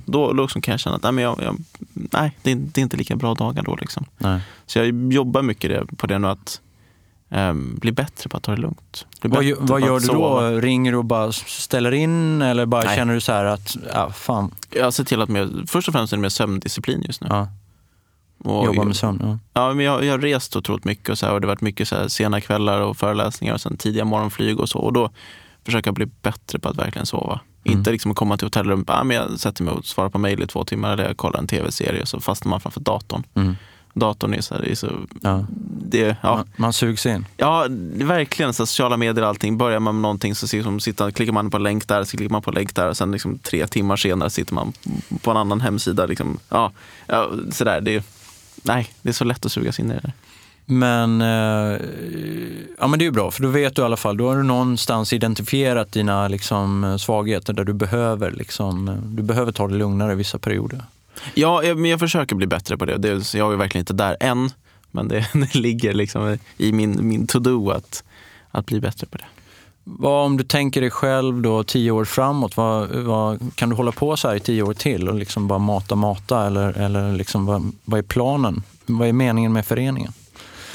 Speaker 3: Då, då liksom kan jag känna att nej, men jag, jag, nej, det, är, det är inte lika bra dagar då. Liksom.
Speaker 2: Nej.
Speaker 3: Så jag jobbar mycket det, på det nu att ehm, bli bättre på att ta det lugnt.
Speaker 2: Vad, vad gör du då?
Speaker 3: sova.
Speaker 2: Ringer du och bara ställer in eller bara
Speaker 3: Nej.
Speaker 2: känner du så här att, ja fan,
Speaker 3: Jag ser till att med, först och främst är det med sömndisciplin just nu.
Speaker 2: ja,
Speaker 3: Och
Speaker 2: jobba med sömn? Ja.
Speaker 3: Ja, men jag, jag har rest otroligt mycket och, så här, och det har varit mycket så här, sena kvällar och föreläsningar och sen tidiga morgonflyg och så. Och då försöker jag bli bättre på att verkligen sova.
Speaker 2: Mm.
Speaker 3: Inte liksom att komma till hotellrummet, ah, men jag sätter mig och svarar på mejl i två timmar eller jag kollar en tv-serie och så fastnar man framför datorn.
Speaker 2: Mm.
Speaker 3: Datorn är så här, är så,
Speaker 2: Ja.
Speaker 3: det, ja,
Speaker 2: Man, man sugs in.
Speaker 3: Ja, verkligen. Så sociala medier och allting. Börjar man med någonting så liksom, sitter, klickar man på en länk där, så klickar man på en länk där och sen liksom, tre timmar senare sitter man på en annan hemsida. Liksom. Ja, ja, sådär. Det är, nej, det är så lätt att sugas in i det där.
Speaker 2: Men, eh, ja, men det är ju bra, för då vet du i alla fall, då har du någonstans identifierat dina liksom, eh, svagheter där du behöver, liksom, eh, du behöver ta det lugnare vissa perioder.
Speaker 3: Ja, jag, men jag försöker bli bättre på det. det jag är verkligen inte där än. Men det, det ligger liksom i min, min to-do att, att bli bättre på det.
Speaker 2: Vad, om du tänker dig själv då tio år framåt, vad, vad, kan du hålla på så här i tio år till och liksom bara mata, mata? Eller, eller liksom, vad, vad är planen? Vad är meningen med föreningen?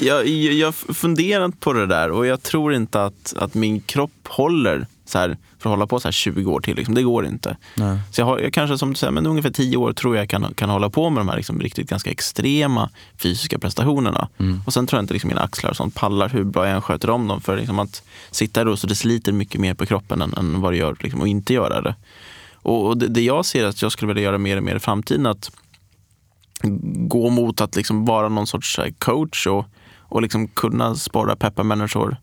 Speaker 3: Jag, jag, har funderat på det där och jag tror inte att, att min kropp håller så här, för att hålla på så här 20 år till. Liksom. Det går inte.
Speaker 2: Nej.
Speaker 3: Så jag har jag kanske som du säger, men ungefär 10 år tror jag kan, kan hålla på med de här liksom, riktigt ganska extrema fysiska prestationerna. Och sen tror jag inte liksom, mina axlar och sånt pallar hur bra jag än sköter om dem. För liksom, att sitta i rullstol, det sliter mycket mer på kroppen än, än vad det gör liksom, att inte göra det. Och, och det, det jag ser att jag skulle vilja göra mer och mer i framtiden, att gå mot att liksom vara någon sorts här, coach och, och liksom kunna sporra, peppa människor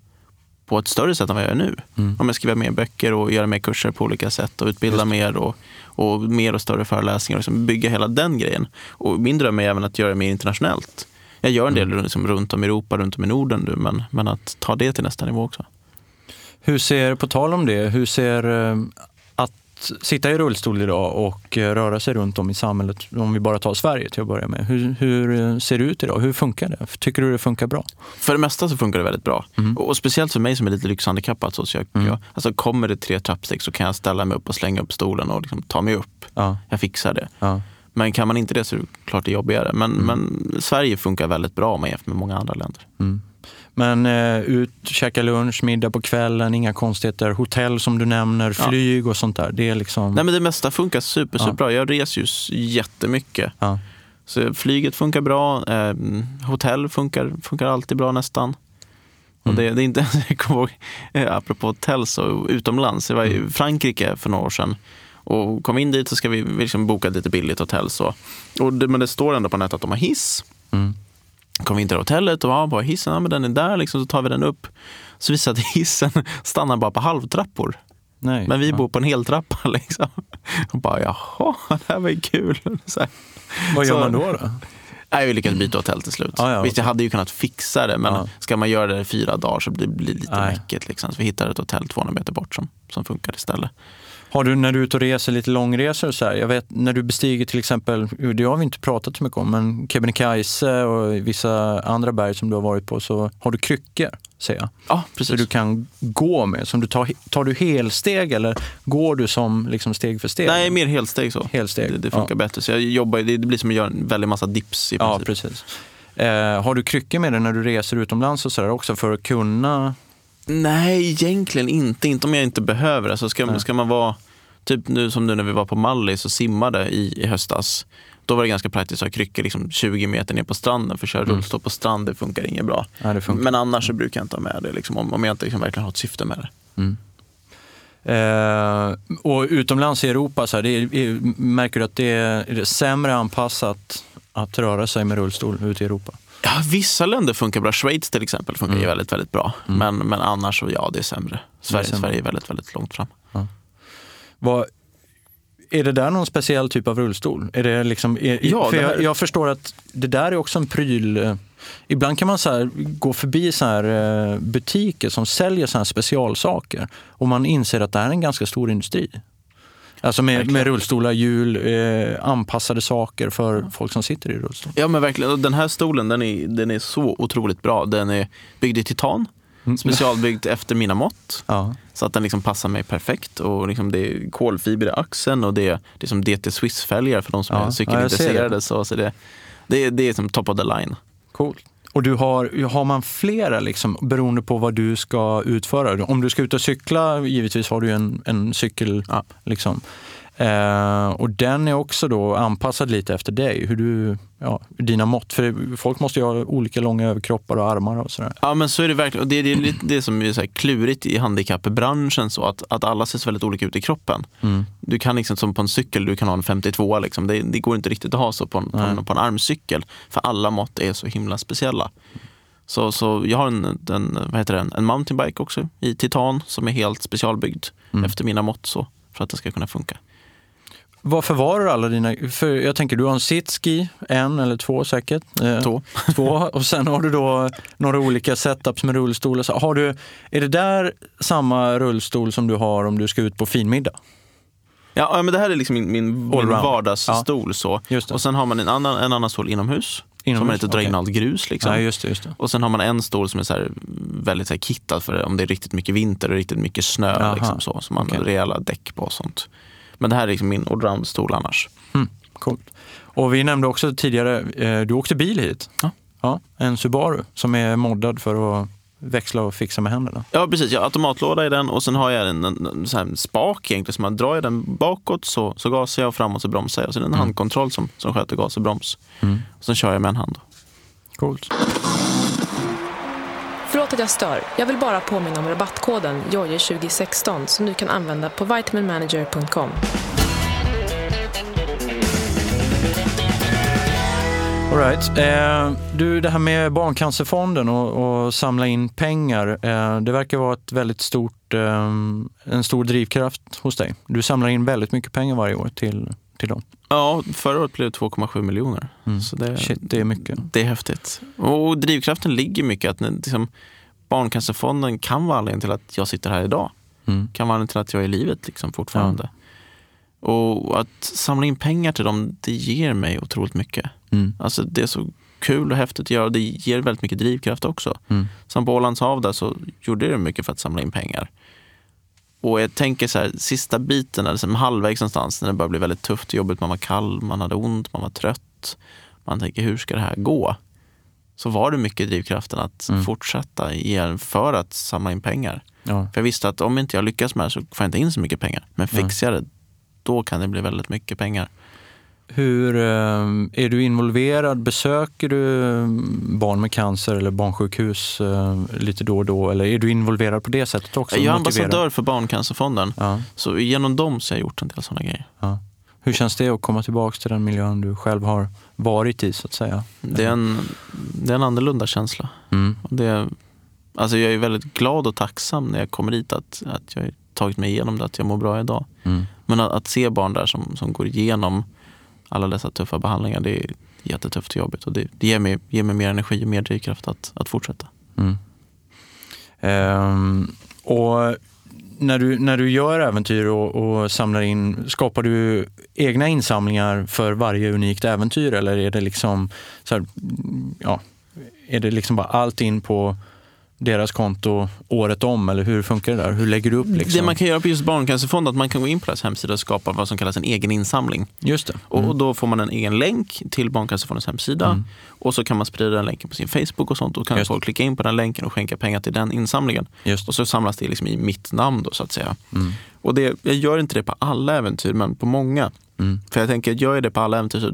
Speaker 3: på ett större sätt än vad jag gör nu. Om jag skriver mer böcker och göra mer kurser på olika sätt och utbilda mer och, och mer och större föreläsningar och liksom bygga hela den grejen. Och min dröm är även att göra det mer internationellt. Jag gör en del liksom runt om i Europa, runt om i Norden nu, men, men att ta det till nästa nivå också.
Speaker 2: Hur ser, på tal om det, hur ser eh, att sitta i rullstol idag och eh, röra sig runt om i samhället, om vi bara tar Sverige till att börja med. Hur, hur eh, ser det ut idag? Hur funkar det? Tycker du det funkar bra?
Speaker 3: För det mesta så funkar det väldigt bra.
Speaker 2: Mm.
Speaker 3: Och, och speciellt för mig som är lite lyxhandikappad. Så, så jag,
Speaker 2: Mm.
Speaker 3: jag, alltså kommer det tre trappsteg så kan jag ställa mig upp och slänga upp stolen och liksom ta mig upp.
Speaker 2: Ja,
Speaker 3: Jag fixar det.
Speaker 2: ja.
Speaker 3: Men kan man inte det så är det klart det är jobbigare. Men, men Sverige funkar väldigt bra om man jämför med många andra länder.
Speaker 2: Mm. Men eh, ut, käka lunch, middag på kvällen, inga konstigheter. Hotell som du nämner, flyg och sånt där. Det är liksom...
Speaker 3: Nej men det mesta funkar super, super bra. Jag reser ju jättemycket.
Speaker 2: ja.
Speaker 3: Så flyget funkar bra, eh, hotell funkar, funkar alltid bra nästan. Och det, det är inte, jag kommer ihåg, eh, apropå hotell så utomlands, jag var i Frankrike för några år sedan och kom in dit så ska vi vi liksom boka lite billigt hotell. Så. Och det, men det står ändå på nätet att de har hiss.
Speaker 2: Mm.
Speaker 3: Kom vi in till hotellet och ja, bara hissen, ja, men den är där, liksom, så tar vi den upp. Så visar det att hissen stannar bara på halvtrappor.
Speaker 2: Nej.
Speaker 3: Men vi
Speaker 2: ja.
Speaker 3: bor på en heltrappa. Liksom. Och bara, jaha, det här var ju kul. Så här.
Speaker 2: Vad gör
Speaker 3: så-
Speaker 2: man då? då?
Speaker 3: Nej, vi lyckades byta hotell till slut.
Speaker 2: Ja, ja,
Speaker 3: Visst, jag hade ju kunnat fixa det, men
Speaker 2: Ja.
Speaker 3: ska man göra det i fyra dagar så blir det lite
Speaker 2: Nej.
Speaker 3: mäcket. Liksom. Så vi hittade ett hotell 200 meter bort som, som funkar istället.
Speaker 2: Har du när du är ute och reser lite långresor och så här, jag vet när du bestiger till exempel, det har vi inte pratat så mycket om, men Kebnekaise och vissa andra berg som du har varit på så har du kryckor, säger jag.
Speaker 3: Ja,
Speaker 2: Så
Speaker 3: precis.
Speaker 2: du kan gå med. Som du tar, tar du helsteg eller går du som liksom steg för steg?
Speaker 3: Nej, mer helsteg så.
Speaker 2: Helsteg.
Speaker 3: Det, det funkar
Speaker 2: ja.
Speaker 3: bättre. Så jag jobbar, det, blir som att göra en väldig massa dips i
Speaker 2: Ja,
Speaker 3: princip.
Speaker 2: precis. Eh, har du kryckor med dig när du reser utomlands och så där också för att kunna?
Speaker 3: Nej, egentligen inte. Inte om jag inte behöver det. Alltså ska,
Speaker 2: Nej.
Speaker 3: ska man vara, typ nu som nu när vi var på Mallis och simmade i, i höstas. Då var det ganska praktiskt att ha kryckor liksom 20 meter ner på stranden. För att köra
Speaker 2: Mm.
Speaker 3: rullstol på strand, det funkar inget bra.
Speaker 2: Ja, det funkar.
Speaker 3: Men annars så brukar jag inte ha med det. Liksom, om, om jag inte liksom verkligen har ett syfte med det.
Speaker 2: Mm. Eh, och utomlands i Europa, så här, det är, är, märker du att det är, är det sämre anpassat att röra sig med rullstol ute i Europa?
Speaker 3: Ja, vissa länder funkar bra. Schweiz till exempel funkar ju
Speaker 2: Mm.
Speaker 3: väldigt, väldigt bra.
Speaker 2: Mm.
Speaker 3: Men, men annars så, ja, det är sämre. Sverige,
Speaker 2: sämre.
Speaker 3: Sverige är väldigt, väldigt långt fram.
Speaker 2: Vad, är det där någon speciell typ av rullstol? Är det liksom, är,
Speaker 3: Ja,
Speaker 2: för
Speaker 3: det här-
Speaker 2: jag, jag förstår att det där är också en pryl. Ibland kan man så gå förbi så här, eh, butiker som säljer så här specialsaker och man inser att det här är en ganska stor industri. Alltså med, med rullstolar, hjul, eh, anpassade saker för folk som sitter i rullstol.
Speaker 3: Ja, men verkligen. Och den här stolen den är, den är så otroligt bra. Den är byggd i titan.
Speaker 2: Mm.
Speaker 3: Specialbyggd efter mina mått.
Speaker 2: Ja.
Speaker 3: Så att den liksom passar mig perfekt. Och liksom det är kolfiber i axeln och det är, det är som DT Swiss-fälgar för de som
Speaker 2: Ja,
Speaker 3: är
Speaker 2: ja,
Speaker 3: cykelintresserade.
Speaker 2: det.
Speaker 3: så, så det, det, är- det är som top of the line.
Speaker 2: Coolt. Och du har, har man flera liksom, beroende på vad du ska utföra? Om du ska ut och cykla, givetvis har du en, en cykel.
Speaker 3: Ja.
Speaker 2: Liksom. Eh, och den är också då anpassad lite efter dig, hur du, ja, dina mått. För folk måste ju ha olika långa överkroppar och armar och sådär.
Speaker 3: Ja men så är det verkligen. Och det, det är lite det som är så klurigt i handikappbranschen. Så att, att alla ser så väldigt olika ut i kroppen.
Speaker 2: Mm.
Speaker 3: Du kan liksom som på en cykel, du kan ha en 52 liksom. det, det går inte riktigt att ha så på en, på en, på en armcykel. För alla mått är så himla speciella. Så, så jag har en, en, vad heter det, en, en mountainbike också i titan som är helt specialbyggd
Speaker 2: Mm.
Speaker 3: efter mina mått så, för att det ska kunna funka.
Speaker 2: Vad förvarar du alla dina... För jag tänker, du har en sitski, en eller två säkert. Eh,
Speaker 3: Två.
Speaker 2: två. Och sen har du då några olika setups med rullstolar. Så Har du, är det där samma rullstol som du har om du ska ut på finmiddag?
Speaker 3: Ja, ja, men det här är liksom min, min, min vardagsstol. Så.
Speaker 2: Just det.
Speaker 3: Och sen har man en annan, en annan stol inomhus.
Speaker 2: Inomhus,
Speaker 3: så man inte drar in
Speaker 2: okej.
Speaker 3: allt grus. Liksom.
Speaker 2: Nej, just det. Just det.
Speaker 3: Och sen har man en stol som är så här, väldigt så här kittad för om det är riktigt mycket vinter och riktigt mycket snö. Liksom så, så man
Speaker 2: okej.
Speaker 3: har rejäla däck på och sånt. Men det här är liksom min allround-stol annars.
Speaker 2: Mm, coolt. Och vi nämnde också tidigare, eh, du åkte bil hit.
Speaker 3: Ja.
Speaker 2: Ja, en Subaru som är moddad för att växla och fixa med händerna.
Speaker 3: Ja, precis. Jag har automatlåda i den och sen har jag en, en, en här spak egentligen. Så man drar jag den bakåt så, så gasar jag och framåt så bromsar jag. Och så är det en
Speaker 2: Mm.
Speaker 3: handkontroll som, som sköter gas och broms. Och sen kör jag med en hand.
Speaker 2: Coolt.
Speaker 1: Förlåt att jag stör. Jag vill bara påminna om rabattkoden JOJE2016 som du kan använda på vitaminmanager.com.
Speaker 2: All right. eh, du, det här med Barncancerfonden och, och samla in pengar, eh, det verkar vara ett väldigt stort, eh, en stor drivkraft hos dig. Du samlar in väldigt mycket pengar varje år till, till dem.
Speaker 3: Ja, förra året blev det 2,7 miljoner.
Speaker 2: Mm.
Speaker 3: Så det,
Speaker 2: Shit, det är mycket.
Speaker 3: det är häftigt. Och drivkraften ligger mycket att liksom, Barncancerfonden kan vara anledningen till att jag sitter här idag.
Speaker 2: Mm.
Speaker 3: Kan vara anledningen till att jag är i livet liksom, fortfarande. Och att samla in pengar till dem, det ger mig otroligt mycket.
Speaker 2: Mm.
Speaker 3: Alltså det är så kul och häftigt att göra. Det ger väldigt mycket drivkraft också.
Speaker 2: Mm.
Speaker 3: Som på Ålands hav där så gjorde det mycket för att samla in pengar. Och jag tänker så här, sista biten, alltså halvvägs någonstans, när det börjar bli väldigt tufft och jobbigt. Man var kall, man hade ont, man var trött. Man tänker, hur ska det här gå? Så var det mycket drivkraften att
Speaker 2: Mm.
Speaker 3: fortsätta för att samla in pengar.
Speaker 2: Ja.
Speaker 3: För jag visste att om inte jag lyckas med det så får jag inte in så mycket pengar. Men fixar jag det, då kan det bli väldigt mycket pengar.
Speaker 2: Hur eh, Är du involverad? Besöker du eh, barn med cancer eller barnsjukhus eh, lite då och då? Eller är du involverad på det sättet också?
Speaker 3: jag är
Speaker 2: Motiverad?
Speaker 3: ambassadör för Barncancerfonden.
Speaker 2: Ja,
Speaker 3: Så genom dem så har jag gjort en del sådana grejer.
Speaker 2: ja. Hur känns det att komma tillbaka till den miljön du själv har varit i så att säga?
Speaker 3: Det är en, det är en annorlunda känsla.
Speaker 2: Mm.
Speaker 3: Det, alltså jag är väldigt glad och tacksam när jag kommer dit att, att jag har tagit mig igenom det, att jag mår bra idag.
Speaker 2: Mm.
Speaker 3: Men att, att se barn där som, som går igenom alla dessa tuffa behandlingar, det är jättetufft och jobbigt. Och det, det ger, mig, ger mig mer energi och mer drivkraft att, att fortsätta.
Speaker 2: Mm. Ehm, och när du, när du gör äventyr och, och samlar in, skapar du egna insamlingar för varje unikt äventyr eller är det liksom så här, ja, är det liksom bara allt in på deras konto året om eller hur funkar det där? Hur lägger du upp? Liksom?
Speaker 3: Det man kan göra på just Barncancerfonden är att man kan gå in på deras hemsida och skapa vad som kallas en egen insamling.
Speaker 2: Just det.
Speaker 3: Och
Speaker 2: Mm.
Speaker 3: då får man en egen länk till Barncancerfondens hemsida.
Speaker 2: Mm.
Speaker 3: Och så kan man sprida den länken på sin Facebook och sånt. Då kan
Speaker 2: Just det.
Speaker 3: folk klicka in på den länken och skänka pengar till den insamlingen.
Speaker 2: Just
Speaker 3: Och så samlas det liksom i mitt namn då så att säga.
Speaker 2: Mm.
Speaker 3: Och det, jag gör inte det på alla äventyr, men på många.
Speaker 2: Mm.
Speaker 3: För jag tänker, gör jag det på alla äventyr så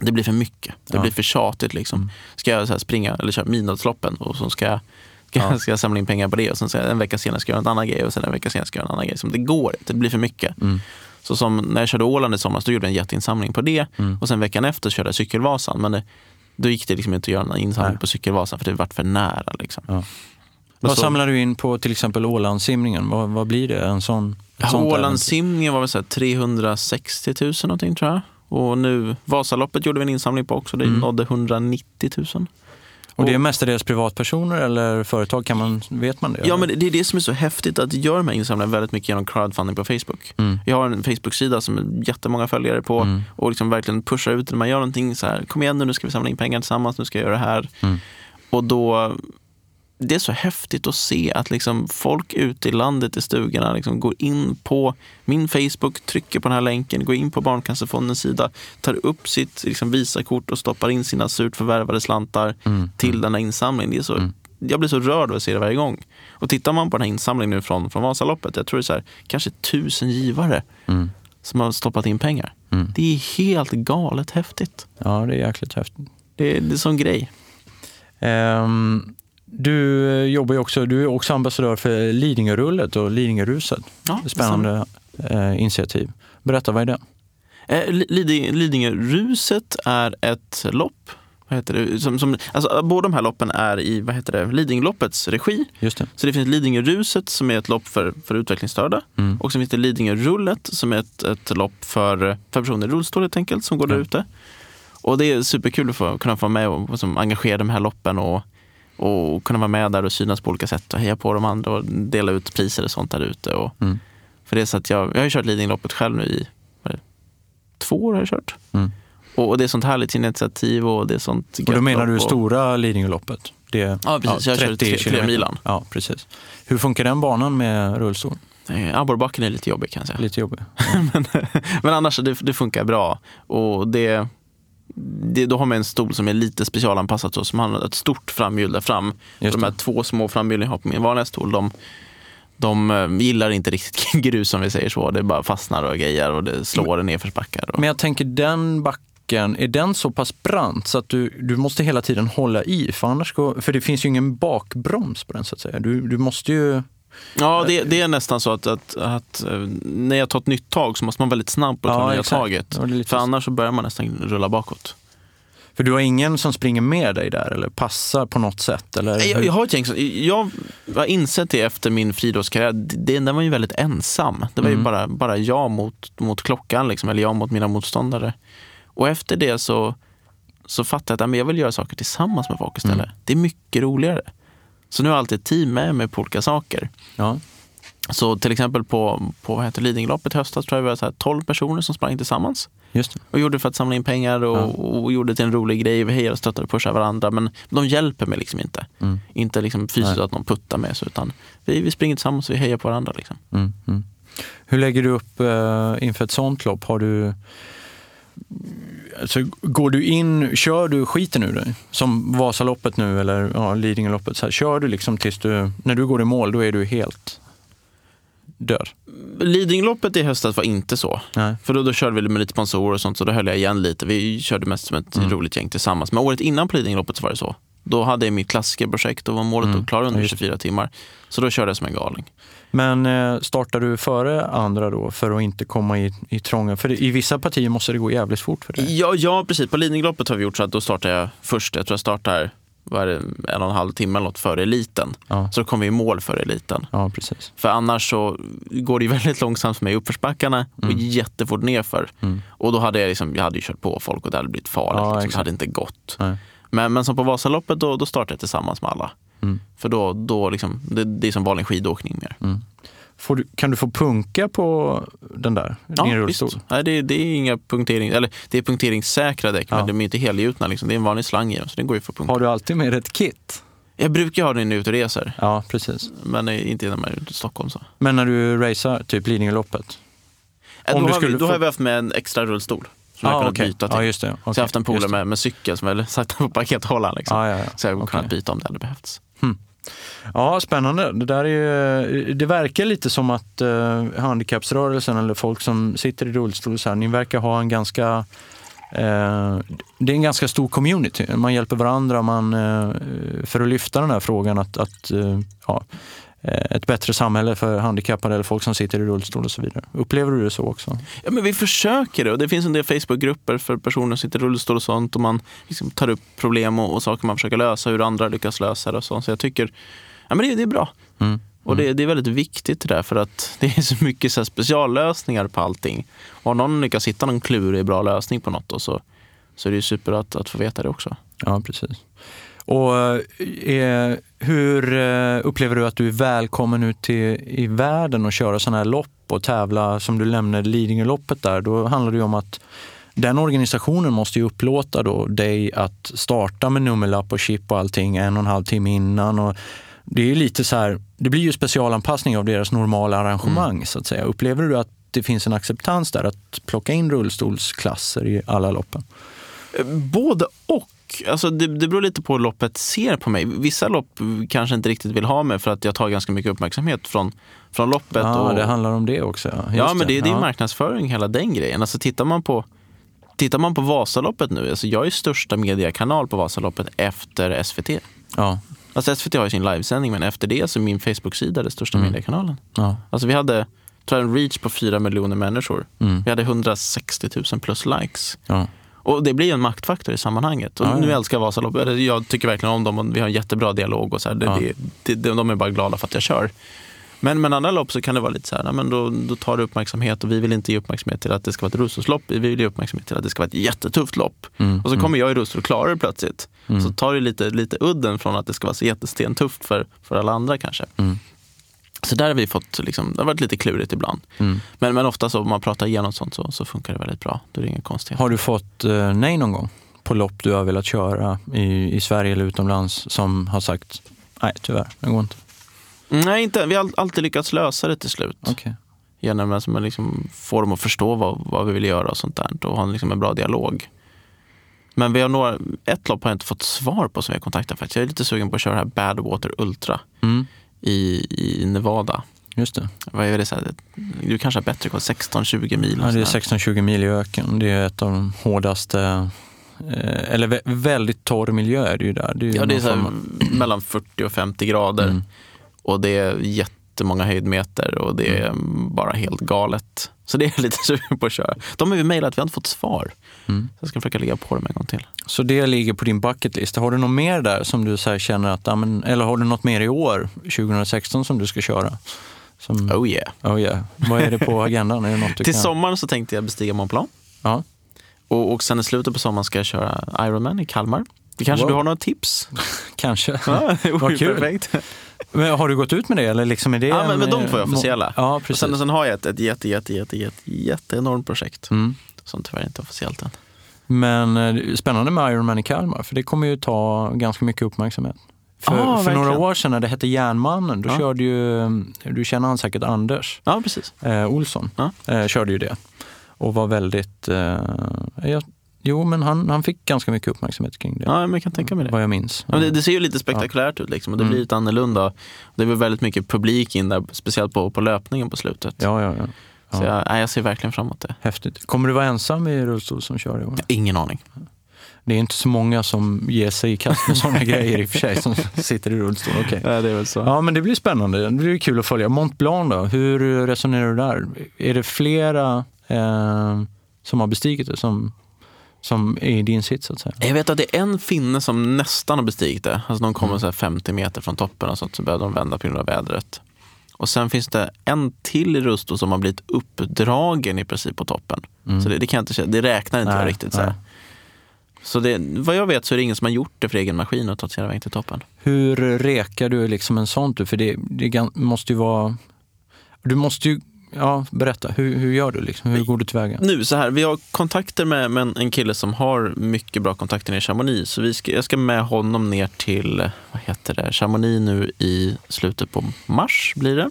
Speaker 3: det blir för mycket. Det
Speaker 2: Ja.
Speaker 3: blir för tjatigt. Liksom.
Speaker 2: Mm.
Speaker 3: Ska jag så springa eller köra midnattsloppen och så ska jag,
Speaker 2: Ja.
Speaker 3: ska jag samla in pengar på det och sen ska jag, en vecka senare ska jag göra en annan grej och sen en vecka senare ska jag göra en annan grej. Så det går inte, det blir för mycket.
Speaker 2: Mm.
Speaker 3: Så som när jag körde Åland i somras, då gjorde jag en jätteinsamling på det.
Speaker 2: Mm.
Speaker 3: Och sen veckan efter körde jag Cykelvasan. Men det, då gick det liksom inte att göra en insamling
Speaker 2: Nej.
Speaker 3: på Cykelvasan för det vart för nära. Liksom.
Speaker 2: Ja. Vad
Speaker 3: så-
Speaker 2: samlar du in på till exempel Ålandssimningen? Vad, vad blir det? En sån, äventyr?
Speaker 3: Ålandssimningen var väl så här 360 000 någonting tror jag. Och nu Vasaloppet gjorde vi en insamling på också. Det
Speaker 2: Mm.
Speaker 3: nådde 190 000.
Speaker 2: Och det är mestadels privatpersoner eller företag? Kan man, vet man det?
Speaker 3: Ja,
Speaker 2: eller?
Speaker 3: men det är det som är så häftigt att göra de här insamlingarna väldigt mycket genom crowdfunding på Facebook.
Speaker 2: Mm.
Speaker 3: Jag har en Facebook-sida som är jättemånga följare på
Speaker 2: Mm.
Speaker 3: och liksom verkligen pushar ut. När man gör någonting så här, kom igen nu, nu ska vi samla in pengar tillsammans, nu ska jag göra det här.
Speaker 2: Mm.
Speaker 3: Och då, det är så häftigt att se att liksom folk ute i landet i stugorna liksom går in på min Facebook, trycker på den här länken, går in på Barncancerfondens sida, tar upp sitt liksom, Visakort och stoppar in sina surt förvärvade slantar
Speaker 2: Mm.
Speaker 3: till den här insamlingen. Det är så,
Speaker 2: Mm.
Speaker 3: Jag blir så rörd av att se det varje gång. Och tittar man på den här insamlingen nu från, från Vasaloppet, jag tror det är så här, kanske tusen givare
Speaker 2: Mm.
Speaker 3: som har stoppat in pengar.
Speaker 2: Mm.
Speaker 3: Det är helt galet häftigt.
Speaker 2: Ja, det är jäkligt häftigt.
Speaker 3: Det är, det är en sån grej.
Speaker 2: Ehm, du eh, jobbar också, du är också ambassadör för Lidingörullet och Lidingöruset.
Speaker 3: Ja,
Speaker 2: Spännande eh, initiativ. Berätta, vad är det?
Speaker 3: Eh, Li- Liding- Lidingöruset är ett lopp. Vad heter det? Som, som, alltså, båda de här loppen är i vad heter det? Lidingöloppets regi.
Speaker 2: Just det.
Speaker 3: Så det finns Lidingöruset som är ett lopp för, för utvecklingsstörda.
Speaker 2: Mm.
Speaker 3: Och så finns det Lidingörullet som är ett, ett lopp för, för personer i rullstol helt enkelt som går där
Speaker 2: Ja.
Speaker 3: ute. Och det är superkul att få, kunna få vara med och liksom, engagera de här loppen och, och kunna vara med där och synas på olika sätt och heja på de andra och dela ut priser och sånt där ute. Och,
Speaker 2: Mm.
Speaker 3: För det är så att jag, jag har ju kört Lidingöloppet själv nu i det, två år har jag kört.
Speaker 2: Mm.
Speaker 3: Och, och det är sånt härligt initiativ och det är sånt
Speaker 2: Och då menar du
Speaker 3: och-
Speaker 2: stora Lidingöloppet? Det
Speaker 3: Ja, precis. Jag körde tre- tre milan.
Speaker 2: Ja, precis. Hur funkar den banan med rullstol?
Speaker 3: Eh, Abborrbacken är lite jobbig kan jag säga.
Speaker 2: Lite jobbig.
Speaker 3: men, men annars det, det funkar bra. Och det, det, då har man en stol som är lite specialanpassad så, som har ett stort framhjul där fram. De här två små framhjulen jag har på min vanliga stol, de, de eh, gillar inte riktigt grus om vi säger så. Det bara fastnar och grejer och det slår i nedförsbackar. Och...
Speaker 2: Men jag tänker den backen, är den så pass brant så att du, du måste hela tiden hålla i? För, annars går, för det finns ju ingen bakbroms på den så att säga. Du, du måste ju...
Speaker 3: Ja, det, det är nästan så att, att, att eh, när jag tar ett nytt tag så måste man vara väldigt snabb på att ta
Speaker 2: Ja,
Speaker 3: nya
Speaker 2: exakt.
Speaker 3: taget.
Speaker 2: Ja, lite
Speaker 3: För annars så börjar man nästan rulla bakåt.
Speaker 2: För du har ingen som springer med dig där eller passar på något sätt? Eller?
Speaker 3: Jag, jag har ett gäng, som- jag har insett det efter min friidrottskarriär, den var ju väldigt ensam. Det var ju
Speaker 2: Mm.
Speaker 3: bara, bara jag mot, mot klockan, liksom, eller jag mot mina motståndare. Och efter det så, så fattade jag att men jag vill göra saker tillsammans med folk istället.
Speaker 2: Mm.
Speaker 3: Det är mycket roligare. Så nu har jag alltid ett team med mig på olika saker.
Speaker 2: Ja.
Speaker 3: Så till exempel på, på vad heter Lidingöloppet i höstas tror jag vi var så här 12 personer som sprang tillsammans.
Speaker 2: Just det.
Speaker 3: Och gjorde det för att samla in pengar och,
Speaker 2: Ja.
Speaker 3: och gjorde det till en rolig grej. Vi hejade och stöttade och pushade varandra. Men de hjälper mig liksom inte.
Speaker 2: Mm.
Speaker 3: Inte liksom fysiskt
Speaker 2: Nej.
Speaker 3: att någon puttar med. Så, utan vi, vi springer tillsammans och vi hejar på varandra. Liksom.
Speaker 2: Mm, mm. Hur lägger du upp eh, inför ett sånt lopp? Har du, alltså, går du in, kör du skiten ur dig? Som Vasaloppet nu eller ja, Lidingöloppet. Så här, kör du liksom tills du, när du går i mål, då är du helt död?
Speaker 3: Lidingöloppet i höstas var inte så.
Speaker 2: Nej.
Speaker 3: För då, då körde vi med lite sponsorer och sånt, så då höll jag igen lite. Vi körde mest som ett
Speaker 2: Mm.
Speaker 3: roligt gäng tillsammans. Men året innan på Lidingöloppet så var det så. Då hade jag mitt klassikerprojekt och var målet
Speaker 2: Mm.
Speaker 3: att klara under
Speaker 2: Ja, just det.
Speaker 3: 24 timmar. Så då körde jag som en galning.
Speaker 2: Men eh, startar du före andra då för att inte komma i, i trången? För i vissa partier måste det gå jävligt fort för dig.
Speaker 3: Ja, ja, precis. På Lidingöloppet har vi gjort så att då startar jag först. Jag tror jag startar det, en och en halv timme eller något före eliten.
Speaker 2: Ja,
Speaker 3: Så då kommer vi i mål före eliten.
Speaker 2: ja precis.
Speaker 3: För annars så går det väldigt långsamt för mig i uppförsbackarna och
Speaker 2: Mm.
Speaker 3: jättefort nerför.
Speaker 2: Mm.
Speaker 3: Och då hade jag, liksom, jag hade ju kört på folk och det hade blivit farligt.
Speaker 2: Ja,
Speaker 3: liksom. Det hade inte gått.
Speaker 2: Nej.
Speaker 3: Men, men som på Vasaloppet, då, då startar jag tillsammans med alla.
Speaker 2: Mm.
Speaker 3: För då, då liksom, det, det är som vanlig skidåkning mer.
Speaker 2: Mm. Du, kan du få punka på den där, din rullstol?
Speaker 3: visst. Nej, det, det är inga punktering, eller det är punkteringssäkra däck,
Speaker 2: Ja.
Speaker 3: men de är inte helgjutna. Liksom. Det är en vanlig slang i dem, så det går ju för punkt.
Speaker 2: Har du alltid med dig ett kit?
Speaker 3: Jag brukar ha den när jag är ute och reser,
Speaker 2: Ja, precis.
Speaker 3: men inte när man är ute i Stockholm. Så.
Speaker 2: Men när du racear, typ Lidingöloppet?
Speaker 3: Äh,
Speaker 2: Om
Speaker 3: då
Speaker 2: du
Speaker 3: har, vi,
Speaker 2: skulle
Speaker 3: då
Speaker 2: få-
Speaker 3: har vi haft med en extra rullstol som jag har kunnat
Speaker 2: okej.
Speaker 3: byta till.
Speaker 2: Ja, just det.
Speaker 3: Så jag har haft en polare med, med cykel som jag satt på pakethållaren. Liksom.
Speaker 2: Ja, ja, ja.
Speaker 3: Så jag har
Speaker 2: Okej.
Speaker 3: kunnat byta om det hade behövts. Hmm.
Speaker 2: ja, spännande. Det, där är ju, det verkar lite som att eh, handikappsrörelsen eller folk som sitter i rullstol, så här, ni verkar ha en ganska eh, det är en ganska stor community. Man hjälper varandra man, eh, för att lyfta den här frågan att, att eh, ja, ett bättre samhälle för handikappade eller folk som sitter i rullstol och så vidare. Upplever du det så också?
Speaker 3: Ja, men vi försöker det och det finns en del Facebookgrupper för personer som sitter i rullstol och sånt och man liksom tar upp problem och, och saker man försöker lösa, hur andra lyckas lösa det och sånt. Så jag tycker ja, men det, det är bra.
Speaker 2: Mm.
Speaker 3: Och det, det är väldigt viktigt det där för att det är så mycket så speciallösningar på allting. Och om någon lyckas hitta någon klurig bra lösning på något då, så, så är det ju super att, att få veta det också.
Speaker 2: Ja, precis. Och eh, hur eh, upplever du att du är välkommen ut i, i världen och köra sådana här lopp och tävla, som du nämnde Lidingöloppet där, då handlar det ju om att den organisationen måste ju upplåta då dig att starta med nummerlapp och chip och allting en och en halv timme innan. Och det är ju lite så här, det blir ju specialanpassning av deras normala arrangemang så att säga. Upplever du att det finns en acceptans där att plocka in rullstolsklasser i alla loppen?
Speaker 3: Eh, Både och. Alltså det, det beror lite på hur loppet ser på mig. Vissa lopp kanske inte riktigt vill ha mig för att jag tar ganska mycket uppmärksamhet från, från loppet.
Speaker 2: Ja,
Speaker 3: och,
Speaker 2: det handlar om det också. Ja,
Speaker 3: Ja,
Speaker 2: Just
Speaker 3: men det, det är
Speaker 2: Ja.
Speaker 3: marknadsföring, hela den grejen. Alltså, tittar, man på, tittar man på Vasaloppet nu, alltså, jag är största mediekanal på Vasaloppet efter SVT.
Speaker 2: Ja,
Speaker 3: Alltså SVT har ju sin livesändning, men efter det så är min Facebook-sida den största
Speaker 2: Mm.
Speaker 3: mediekanalen.
Speaker 2: ja.
Speaker 3: Alltså vi hade tror jag, en reach på 4 miljoner människor.
Speaker 2: Mm.
Speaker 3: Vi hade 160 000 plus likes.
Speaker 2: ja.
Speaker 3: Och det blir en maktfaktor i sammanhanget. Och
Speaker 2: Ja, ja.
Speaker 3: nu älskar jag Vasaloppet. Jag tycker verkligen om dem och vi har en jättebra dialog. Och så. Det,
Speaker 2: Ja.
Speaker 3: det, det, de är bara glada för att jag kör. Men med andra lopp så kan det vara lite så här, nej, men då, då tar det uppmärksamhet och vi vill inte ge uppmärksamhet till att det ska vara ett rullstolslopp. Vi vill ge uppmärksamhet till att det ska vara ett jättetufft lopp.
Speaker 2: Mm.
Speaker 3: Och så kommer jag i rullstol och klarar det plötsligt.
Speaker 2: Mm.
Speaker 3: Så tar det lite, lite udden från att det ska vara så jättestentufft för, för alla andra kanske. Så där har vi fått, liksom, det har varit lite klurigt ibland.
Speaker 2: Mm.
Speaker 3: Men, men ofta så om man pratar igenom sånt så, så funkar det väldigt bra. Då är det inga konstigheter.
Speaker 2: Har du fått eh, nej någon gång på lopp du har velat köra i, i Sverige eller utomlands som har sagt nej tyvärr, det går inte?
Speaker 3: Nej, inte. Vi har all- alltid lyckats lösa det till slut.
Speaker 2: Okej.
Speaker 3: Genom att man liksom får dem att förstå vad, vad vi vill göra och sånt där. Och ha en, liksom en bra dialog. Men vi har några, ett lopp har jag inte fått svar på som vi har kontaktat faktiskt. Jag är lite sugen på att köra här Badwater Ultra
Speaker 2: Mm.
Speaker 3: I, i Nevada.
Speaker 2: Just det.
Speaker 3: Vad är det? Så här, du kanske har bättre koll? 16-20 mil?
Speaker 2: Ja, det är
Speaker 3: sådär.
Speaker 2: 16-20 mil i öken. Det är ett av de hårdaste, eh, eller vä- väldigt torr miljö är det ju där. Det är
Speaker 3: Ja, det är så här, mellan 40 och 50 grader.
Speaker 2: Mm.
Speaker 3: Och det är jättemånga höjdmeter och det är bara helt galet. Så det är jag lite sugen på att köra. De har ju mejlat, vi har inte fått svar.
Speaker 2: Mm.
Speaker 3: Så jag ska försöka lägga på dem en gång till.
Speaker 2: Så det ligger på din bucketlist. Har du något mer där som du så känner att, eller har du något mer i år, 2016, som du ska köra? Som,
Speaker 3: Oh yeah.
Speaker 2: oh yeah. Vad är det på agendan? Är det något du
Speaker 3: Till
Speaker 2: kan?
Speaker 3: sommaren så tänkte jag bestiga Mont Blanc.
Speaker 2: Ja.
Speaker 3: Och, och sen i slutet på sommaren ska jag köra Ironman i Kalmar. Det kanske
Speaker 2: Wow.
Speaker 3: du har några tips?
Speaker 2: Kanske.
Speaker 3: Ja, det vore perfekt.
Speaker 2: Men har du gått ut med det? Eller liksom är det
Speaker 3: Ja, men,
Speaker 2: en,
Speaker 3: men de två är officiella.
Speaker 2: Ja,
Speaker 3: och
Speaker 2: precis.
Speaker 3: sen, sen har jag ett, ett jätte, jätte, jätte, jätte, jätteenormt projekt
Speaker 2: Mm.
Speaker 3: som tyvärr inte är officiellt än.
Speaker 2: Men eh, spännande med Ironman i Kalmar, för det kommer ju ta ganska mycket uppmärksamhet. För,
Speaker 3: Ja,
Speaker 2: för några år sedan när det hette Järnmannen, då
Speaker 3: Ja.
Speaker 2: körde ju, eh, du känner han säkert Anders
Speaker 3: Ja, precis.
Speaker 2: eh, Olsson,
Speaker 3: Ja.
Speaker 2: eh, körde ju det. Och var väldigt, eh, jag, jo men han, han fick ganska mycket uppmärksamhet kring det.
Speaker 3: Ja, men jag kan tänka mig det.
Speaker 2: Vad jag minns.
Speaker 3: Ja, men det, det ser ju lite spektakulärt ut liksom, och det
Speaker 2: Mm.
Speaker 3: blir lite annorlunda. Det var väldigt mycket publik in där, speciellt på, på löpningen på slutet.
Speaker 2: Ja, ja, ja.
Speaker 3: Så
Speaker 2: ja.
Speaker 3: jag, nej, jag ser verkligen fram emot det.
Speaker 2: Häftigt. Kommer du vara ensam i rullstol som kör i år?
Speaker 3: Ingen aning.
Speaker 2: Det är inte så många som ger sig i kast med sådana grejer i och för sig, som sitter i rullstol. Okej.
Speaker 3: Ja, det är väl så.
Speaker 2: Ja, men det blir spännande. Det blir kul att följa. Mont Blanc då, hur resonerar du där? Är det flera eh, som har bestigit det som, som är i din sits så att säga?
Speaker 3: Jag vet att det är en finne som nästan har bestigit det. Alltså de kommer så här 50 meter från toppen och sånt, så började de vända på grund av vädret. Och sen finns det en till i rullstol som har blivit uppdragen i princip på toppen. Så det, det, kan jag inte, det räknar inte
Speaker 2: Nej,
Speaker 3: jag riktigt. Så, så det, vad jag vet så är det ingen som har gjort det för egen maskin och tagit hela vägen till toppen.
Speaker 2: Hur rekar du liksom en sån? För det, det måste ju vara... Du måste ju... Ja, berätta. Hur, hur gör du? Liksom? Hur går du tillväga?
Speaker 3: Nu så här, vi har kontakter med, med en, kille som har mycket bra kontakter ner i Chamonix. Så vi ska, jag ska med honom ner till vad heter det, Chamonix nu i slutet på mars blir det.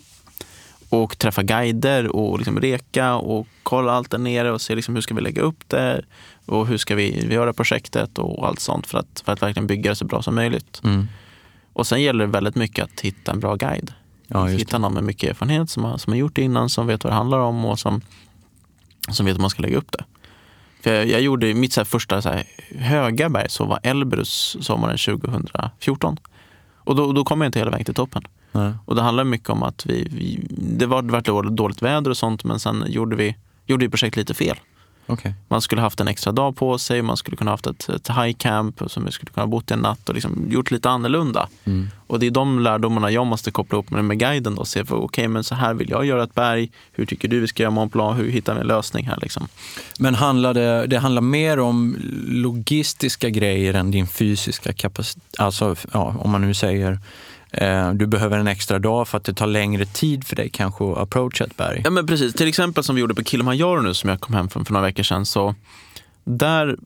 Speaker 3: Och träffa guider och liksom reka och kolla allt där nere och se liksom hur ska vi lägga upp det och hur ska vi, vi göra projektet och allt sånt för att, för att verkligen bygga det så bra som möjligt.
Speaker 2: Mm.
Speaker 3: Och sen gäller det väldigt mycket att hitta en bra guide.
Speaker 2: Ja,
Speaker 3: hitta någon med mycket erfarenhet som har, som har gjort det innan, som vet vad det handlar om och som, som vet hur man ska lägga upp det. För jag, jag gjorde mitt så första så höga berg, så var Elbrus sommaren 2014. Och då, då kom jag inte hela vägen till toppen.
Speaker 2: Nej.
Speaker 3: Och det handlar mycket om att vi, vi det var, det var dåligt, väder och sånt, men sen gjorde vi, gjorde vi projektet lite fel.
Speaker 2: Okej.
Speaker 3: Man skulle haft en extra dag på sig, man skulle kunna haft ett, ett high camp som vi skulle kunna bott en natt och liksom gjort lite annorlunda.
Speaker 2: Mm.
Speaker 3: Och det är de lärdomarna jag måste koppla upp med, med guiden då och se, för okej men så här vill jag göra ett berg, hur tycker du vi ska göra Mont Blanc, hur hittar vi en lösning här liksom?
Speaker 2: Men handlar det, det handlar mer om logistiska grejer än din fysiska kapacitet? Alltså, ja, om man nu säger du behöver en extra dag för att det tar längre tid för dig kanske att approacha ett berg.
Speaker 3: Ja men precis, till exempel som vi gjorde på Kilimanjaro nu som jag kom hem från för några veckor sedan. Så där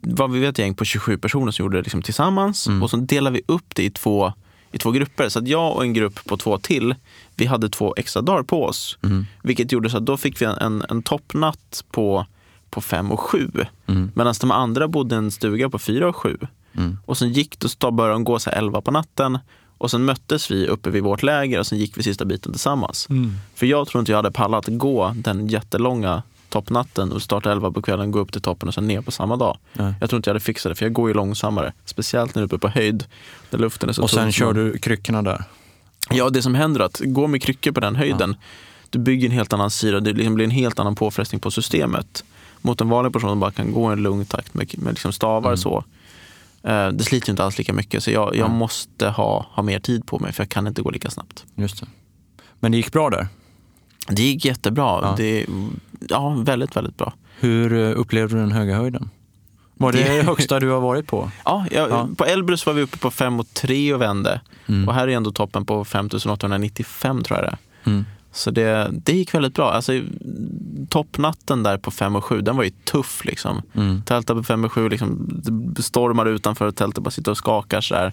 Speaker 3: var vi ett gäng på 27 personer som gjorde det liksom tillsammans och så delade vi upp det i två, i två grupper. Så att jag och en grupp på två till, vi hade två extra dagar på oss. Vilket gjorde så att då fick vi en, en, toppnatt på, på fem och sju.
Speaker 2: Mm.
Speaker 3: Medan de andra bodde i en stuga på fyra och sju.
Speaker 2: Mm.
Speaker 3: Och sen gick det, så började de gå så elva på natten. Och sen möttes vi uppe vid vårt läger och sen gick vi sista biten tillsammans. För jag tror inte jag hade pallat gå den jättelånga toppnatten och starta 11 på kvällen, gå upp till toppen och sen ner på samma dag.
Speaker 2: Nej.
Speaker 3: Jag tror inte jag hade fixat det, för jag går ju långsammare. Speciellt när du är uppe på höjd, där luften är så
Speaker 2: Och sen kör du kryckorna där?
Speaker 3: Ja, det som händer är att gå med kryckor på den höjden, du bygger en helt annan syra, det liksom blir en helt annan påfrestning på systemet. Mot en vanlig person som bara kan gå i en lugn takt med, med liksom stavar så. Eh, det sliter ju inte alls lika mycket, så jag, jag
Speaker 2: Nej.
Speaker 3: måste ha, ha mer tid på mig, för jag kan inte gå lika snabbt.
Speaker 2: Just det. Men det gick bra där?
Speaker 3: Det gick jättebra.
Speaker 2: Ja.
Speaker 3: Det, ja, väldigt, väldigt bra.
Speaker 2: Hur eh, upplevde du den höga höjden? Var det
Speaker 3: Det-
Speaker 2: det högsta du har varit på?
Speaker 3: Ja, jag,
Speaker 2: Ja.
Speaker 3: På Elbrus var vi uppe på 5 och 3 och vände.
Speaker 2: Mm.
Speaker 3: Och här är ändå toppen på 5895 tror jag det är.
Speaker 2: Mm.
Speaker 3: Så det, det gick väldigt bra. Alltså, toppnatten där på 5 och 7, den var ju tuff. Liksom.
Speaker 2: Mm.
Speaker 3: Tälta på 5 och 7, liksom, stormar utanför och tältet bara sitter och skakar. Så där.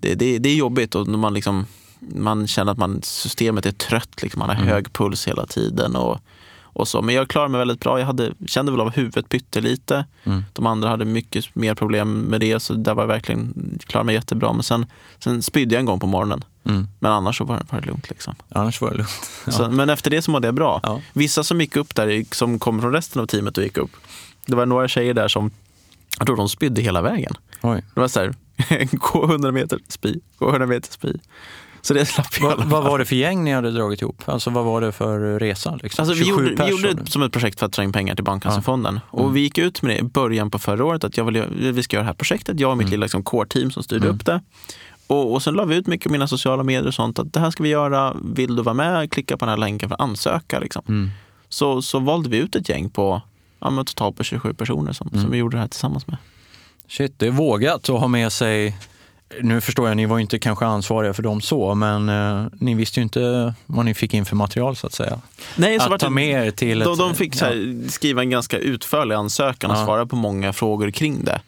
Speaker 3: Det, det, det är jobbigt och man, liksom, man känner att man, systemet är trött. Liksom. Man har
Speaker 2: Mm.
Speaker 3: hög puls hela tiden. Och, och så. Men jag klarade mig väldigt bra. Jag hade, kände väl av huvudet pyttelite.
Speaker 2: Mm.
Speaker 3: De andra hade mycket mer problem med det, så där var jag verkligen, klarade mig jättebra. Men sen, sen spydde jag en gång på morgonen.
Speaker 2: Mm.
Speaker 3: Men annars så var, var det lugnt. Liksom.
Speaker 2: Annars var det lugnt. Ja.
Speaker 3: Så, men efter det så mådde jag bra.
Speaker 2: Ja.
Speaker 3: Vissa som gick upp där, som kom från resten av teamet och gick upp. Det var några tjejer där som, jag tror de spydde hela vägen.
Speaker 2: Oj.
Speaker 3: Det var så här, gå 100 meter, spy, gå 100 meter, spy. Så det slapp jag
Speaker 2: Vad, vad var det för gäng ni hade dragit ihop? Alltså vad var det för resa? Liksom?
Speaker 3: Alltså, vi
Speaker 2: 27
Speaker 3: gjorde, vi gjorde det som ett projekt för att dra in pengar till Barncancerfonden. Och vi gick ut med det i början på förra året att jag vill, vi ska göra det här projektet. Jag och mitt lilla liksom, core-team som styrde upp det. Och, och sen la vi ut mycket på mina sociala medier och sånt att det här ska vi göra. Vill du vara med? Klicka på den här länken för att ansöka. Liksom.
Speaker 2: Mm.
Speaker 3: Så, så valde vi ut ett gäng på ja, men totalt på 27 personer som, som vi gjorde det här tillsammans med.
Speaker 2: Shit, det är vågat att ha med sig nu förstår jag, ni var inte kanske ansvariga för dem så, men eh, ni visste ju inte vad ni fick in för material så att säga.
Speaker 3: Nej, så
Speaker 2: att ta
Speaker 3: det-
Speaker 2: med er till
Speaker 3: de,
Speaker 2: ett...
Speaker 3: de fick så här, skriva en ganska utförlig ansökan och
Speaker 2: Ja.
Speaker 3: svara på många frågor kring det.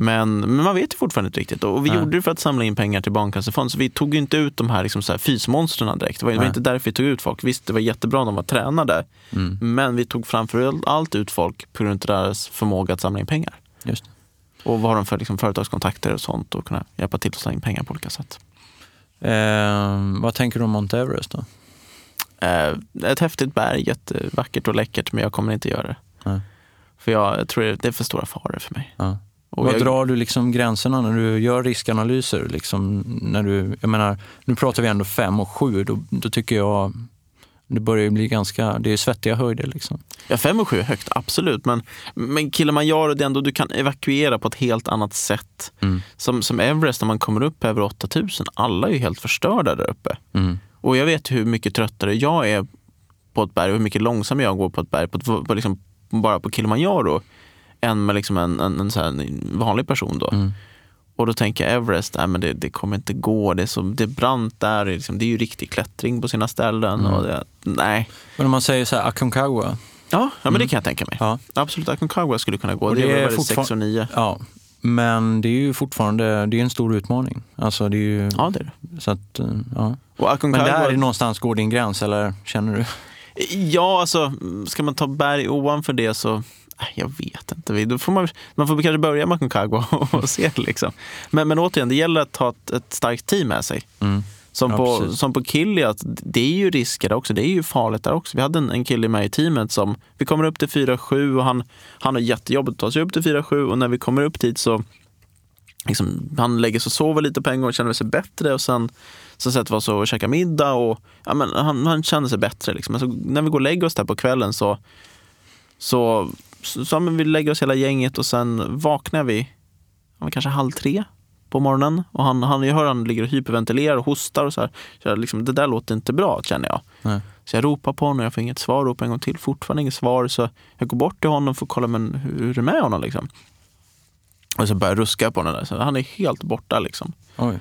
Speaker 3: Men, men man vet ju fortfarande inte riktigt. Och vi
Speaker 2: Nej.
Speaker 3: gjorde det för att samla in pengar till Barncancerfonden. Så vi tog ju inte ut de här, liksom så här fysmonstren direkt. Det var, det var inte därför vi tog ut folk. Visst, det var jättebra de var tränade.
Speaker 2: Mm,
Speaker 3: Men vi tog framför allt ut folk på grund av deras förmåga att samla in pengar.
Speaker 2: just det.
Speaker 3: Och vad har de för liksom, företagskontakter och sånt och kunna hjälpa till att samla in pengar på olika sätt.
Speaker 2: Eh, vad tänker du om Mount Everest då?
Speaker 3: Eh, ett häftigt berg, jättevackert och läckert, men jag kommer inte göra det.
Speaker 2: Nej.
Speaker 3: För jag, tror det är för stora faror för mig. Och
Speaker 2: Vad
Speaker 3: jag,
Speaker 2: drar du liksom gränserna när du gör riskanalyser? Liksom när du, jag menar, nu pratar vi ändå fem och sju, då, då tycker jag det börjar ju bli ganska, det är svettiga höjder. Liksom.
Speaker 3: Ja, fem och sju är högt, absolut. Men, men Kilimanjaro, det är ändå, du kan evakuera på ett helt annat sätt.
Speaker 2: Mm.
Speaker 3: Som, som Everest, när man kommer upp över 8000, alla är ju helt förstörda där uppe.
Speaker 2: Mm.
Speaker 3: Och jag vet hur mycket tröttare jag är på ett berg och hur mycket långsammare jag går på ett berg, på, ett- på liksom, bara på Kilimanjaro, än med liksom en, en, en, en vanlig person. Då.
Speaker 2: Mm.
Speaker 3: Och då tänker jag Everest, nej, men det, det kommer inte gå, det är, så, det är brant där, det är, liksom, det är ju riktig klättring på sina ställen.
Speaker 2: Mm.
Speaker 3: Och det, nej.
Speaker 2: Men om man säger så här, Aconcagua,
Speaker 3: Ja, ja men det kan jag tänka mig.
Speaker 2: ja,
Speaker 3: Absolut, Aconcagua skulle kunna gå.
Speaker 2: Och
Speaker 3: det,
Speaker 2: det
Speaker 3: är
Speaker 2: är fortfar-
Speaker 3: 6 och 9.
Speaker 2: ja, men det är ju fortfarande det är en stor utmaning. Alltså det är ju,
Speaker 3: Ja, det är det.
Speaker 2: så att, eh, ja. Men där någonstans går din gräns, eller känner du?
Speaker 3: Ja, alltså ska man ta berg ovanför det så jag vet inte. Då får man, man får kanske börja med Aconcagua och se. Liksom. Men, men återigen, det gäller att ha ett, ett starkt team med sig.
Speaker 2: Mm.
Speaker 3: Som,
Speaker 2: Ja,
Speaker 3: på,
Speaker 2: precis.
Speaker 3: som på Kiliat, det är ju risker där också. Det är ju farligt där också. Vi hade en, en kille med i teamet som, vi kommer upp till 4-7 och han, han har jättejobbigt att ta sig upp till 4-7 och när vi kommer upp dit så liksom, han lägger sig och sover lite på en gång och känner sig bättre och sen så sätter vi oss och käkar middag och ja, men han, han känner sig bättre. Liksom. Men så, när vi går och lägger oss där på kvällen så, så, så, så vi lägger oss hela gänget och sen vaknar vi kanske halv tre på morgonen. Och han, han, jag hör han ligger och hyperventilerar och hostar och så här. Så jag, liksom, det där låter inte bra känner jag.
Speaker 2: Nej.
Speaker 3: Så jag ropar på honom, jag får inget svar, ropar en gång till, fortfarande inget svar. Så jag går bort till honom för att kolla men hur, hur är det med honom. Liksom. Och så börjar jag ruska på honom där. Så han är helt borta. Liksom.
Speaker 2: Oj.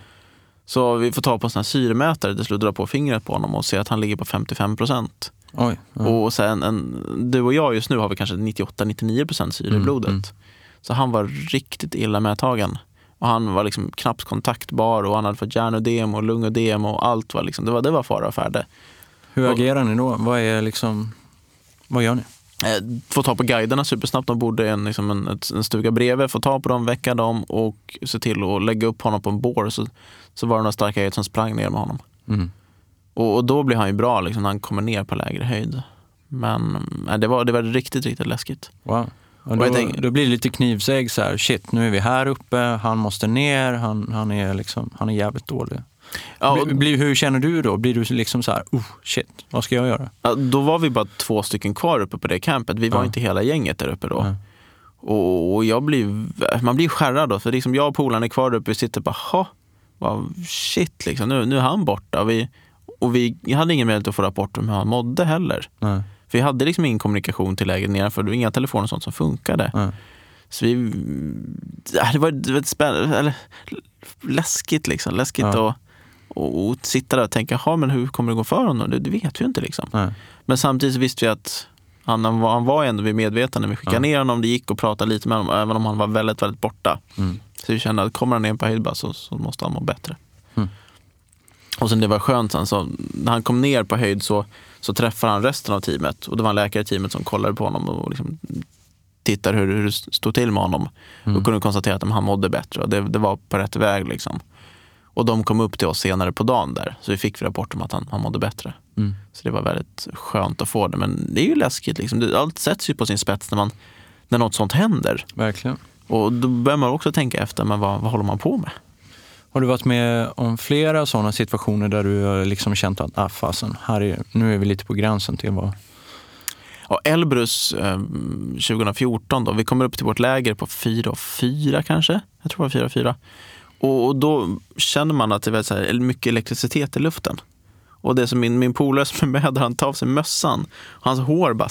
Speaker 3: Så vi får ta på en sån här syremätare, till slut dra på fingret på honom och se att han ligger på 55 procent.
Speaker 2: Oj. Ja.
Speaker 3: Och sen en, du och jag just nu har vi kanske 98-99 procent syre i blodet.
Speaker 2: mm.
Speaker 3: Så han var riktigt illa medtagen. Och han var liksom knappt kontaktbar och han hade fått hjärnödem och lungödem och allt var liksom, det var, det var fara och färde.
Speaker 2: Hur
Speaker 3: och-
Speaker 2: agerar ni då? Vad är liksom, vad gör ni?
Speaker 3: Eh, få ta på guiderna supersnabbt. De bodde i en, liksom en, en stuga bredvid. Få ta på dem, väcka dem och se till att lägga upp honom på en bår. Så, så var det några starka som sprang ner med honom.
Speaker 2: Mm.
Speaker 3: Och, och då blir han ju bra liksom, när han kommer ner på lägre höjd. Men nej, det, var, det var riktigt, riktigt läskigt.
Speaker 2: Wow. Och
Speaker 3: Och
Speaker 2: då,
Speaker 3: jag tänker-
Speaker 2: då blir det lite knivsägg så här, shit nu är vi här uppe, han måste ner, han, han, är, liksom, han är jävligt dålig.
Speaker 3: Ja, och,
Speaker 2: Blir- hur känner du då? Blir du liksom så här, oh shit, vad ska jag göra?
Speaker 3: ja, då var vi bara två stycken kvar uppe på det campet. Vi var
Speaker 2: Ja.
Speaker 3: inte hela gänget där uppe då.
Speaker 2: Nej.
Speaker 3: Och, och jag blir, man blir skärrad då. För liksom jag och polaren är kvar där uppe. Vi sitter bara, ha, shit liksom. Nu, nu är han borta. Vi, och vi hade ingen möjlighet att få rapport om hur han mådde heller.
Speaker 2: Nej,
Speaker 3: För vi hade liksom ingen kommunikation till läget nedanför. Det var inga telefoner och sånt som funkade.
Speaker 2: nej.
Speaker 3: Så vi, det var, det var spännande, eller läskigt liksom. Läskigt
Speaker 2: Ja.
Speaker 3: att och, och sitta där och tänka, "Jaha, men hur kommer det gå för honom? Det, det vet vi ju inte liksom.
Speaker 2: nej.
Speaker 3: Men samtidigt visste vi att han, han, var, han var ändå vid medvetande. Vi skickade
Speaker 2: Ja.
Speaker 3: ner honom, det gick att prata lite med honom, även om han var väldigt, väldigt borta.
Speaker 2: Mm.
Speaker 3: Så vi kände att kommer han ner på höjd så, så måste han må bättre.
Speaker 2: Mm.
Speaker 3: Och sen det var skönt sen, så när han kom ner på höjd så, så träffade han resten av teamet. Och det var en läkare i teamet som kollade på honom och liksom tittade hur, hur det stod till med honom.
Speaker 2: Mm.
Speaker 3: Och kunde konstatera att han mådde bättre och det, det var på rätt väg. Liksom. Och de kom upp till oss senare på dagen där. Så vi fick rapport om att han, han mådde bättre.
Speaker 2: Mm.
Speaker 3: Så det var väldigt skönt att få det. Men det är ju läskigt. Liksom. Allt sätts ju på sin spets när, man, när något sånt händer.
Speaker 2: Verkligen.
Speaker 3: Och då börjar man också tänka efter, men vad, vad håller man på med?
Speaker 2: Har du varit med om flera sådana situationer där du har liksom känt att ah, fasen, här är, nu är vi lite på gränsen till vad...
Speaker 3: Ja, Elbrus eh, 2014, då, vi kommer upp till vårt läger på 4 och 4 kanske. Jag tror det var 4 och 4. Och, och då känner man att det är så här, mycket elektricitet i luften. Och det som min, min polare som är med där, han tar av sig mössan. Hans hår bara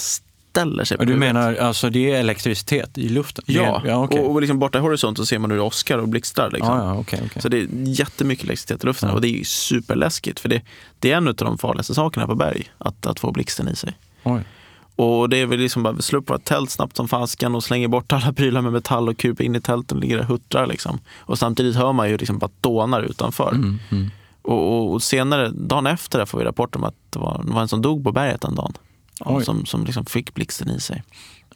Speaker 3: ställer sig
Speaker 2: Och du menar alltså det är elektricitet i luften?
Speaker 3: Ja,
Speaker 2: ja okej.
Speaker 3: och, och liksom borta i horisont så ser man hur det åskar och blixtrar. Liksom.
Speaker 2: ja, ja, okej, okej.
Speaker 3: Så det är jättemycket elektricitet i luften
Speaker 2: Ja.
Speaker 3: och det är superläskigt. För det, det är en av de farligaste sakerna på berg, att, att få blixten i sig.
Speaker 2: Oj.
Speaker 3: Och det är väl liksom bara slå upp våra tält snabbt som fasken och slänger bort alla prylar med metall och kupa in i tälten och ligger där och huttrar. Liksom. Och samtidigt hör man ju liksom bara dånar utanför.
Speaker 2: Mm, mm.
Speaker 3: Och, och, och senare, dagen efter, får vi rapport om att det var, det var en som dog på berget den dagen.
Speaker 2: Oj.
Speaker 3: Som, som liksom fick blixten i sig.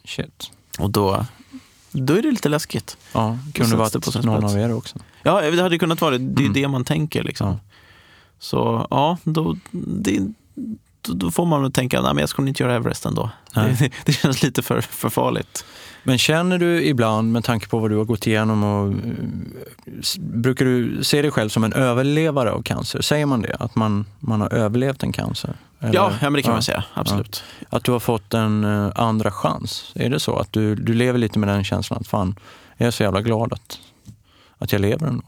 Speaker 2: Shit.
Speaker 3: Och då, då är det lite läskigt.
Speaker 2: Ja, kunde varit
Speaker 3: det på sin
Speaker 2: någon av er också.
Speaker 3: Ja, det hade kunnat vara det. Det är
Speaker 2: Mm.
Speaker 3: det man tänker. Liksom.
Speaker 2: Ja.
Speaker 3: Så ja, då, det, då, då får man väl tänka att jag ska inte göra Everest ändå. Det, det känns lite för, för farligt.
Speaker 2: Men känner du ibland, med tanke på vad du har gått igenom, och, brukar du se dig själv som en överlevare av cancer? Säger man det? Att man, man har överlevt en cancer? Eller-
Speaker 3: Ja, ja, men det kan
Speaker 2: Ja.
Speaker 3: man säga. Absolut.
Speaker 2: Att du har fått en eh, andra chans? Är det så? Att du, du lever lite med den känslan att fan, jag är så jävla glad att, att jag lever ändå?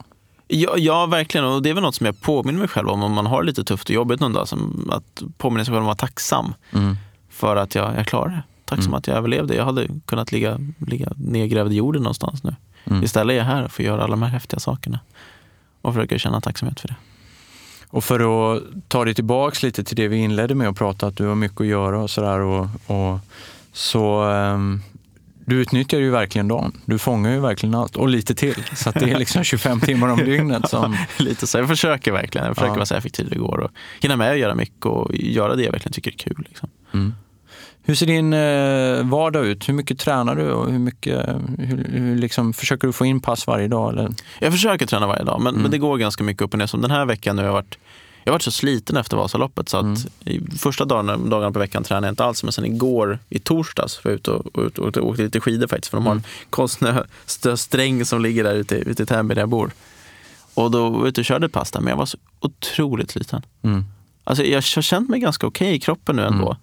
Speaker 3: Ja, ja, verkligen. Och det är väl något som jag påminner mig själv om om man har det lite tufft och jobbigt någon dag. Som att påminna sig själv om att vara tacksam
Speaker 2: Mm.
Speaker 3: för att jag, jag klarade det. Tacksam
Speaker 2: Mm.
Speaker 3: att jag överlevde. Jag hade kunnat ligga, ligga nedgrävd i jorden någonstans nu.
Speaker 2: Mm.
Speaker 3: Istället är jag här och får göra alla de här häftiga sakerna. Och försöker känna tacksamhet för det.
Speaker 2: Och för att ta dig tillbaks lite till det vi inledde med att prata, att du har mycket att göra och sådär. Och, och, så ehm, du utnyttjar ju verkligen dagen. Du fångar ju verkligen allt och lite till. Så det är liksom 25 timmar om dygnet som...
Speaker 3: Lite så. Jag försöker verkligen. Jag försöker
Speaker 2: Ja.
Speaker 3: vara så effektiv det går och hinna med att göra mycket och göra det jag verkligen tycker är kul. Liksom.
Speaker 2: Mm. Hur ser din eh, vardag ut? Hur mycket tränar du och hur mycket, hur, hur liksom, försöker du få in pass varje dag? Eller?
Speaker 3: Jag försöker träna varje dag, men,
Speaker 2: Mm.
Speaker 3: men det går ganska mycket upp och ner. Som den här veckan nu har jag varit jag har varit så sliten efter Vasaloppet så att
Speaker 2: Mm.
Speaker 3: första dagarna, dagarna på veckan tränade jag inte alls. Men sen igår, i torsdags, var jag ute och, och, och, och åkte lite skidor faktiskt. För de har en
Speaker 2: Mm.
Speaker 3: konstnärssträng som ligger där ute, ute i Täby där jag bor. Och då var jag ute och körde ett pass där, men jag var så otroligt sliten.
Speaker 2: Mm.
Speaker 3: Alltså jag har känt mig ganska okej i kroppen nu ändå.
Speaker 2: Mm.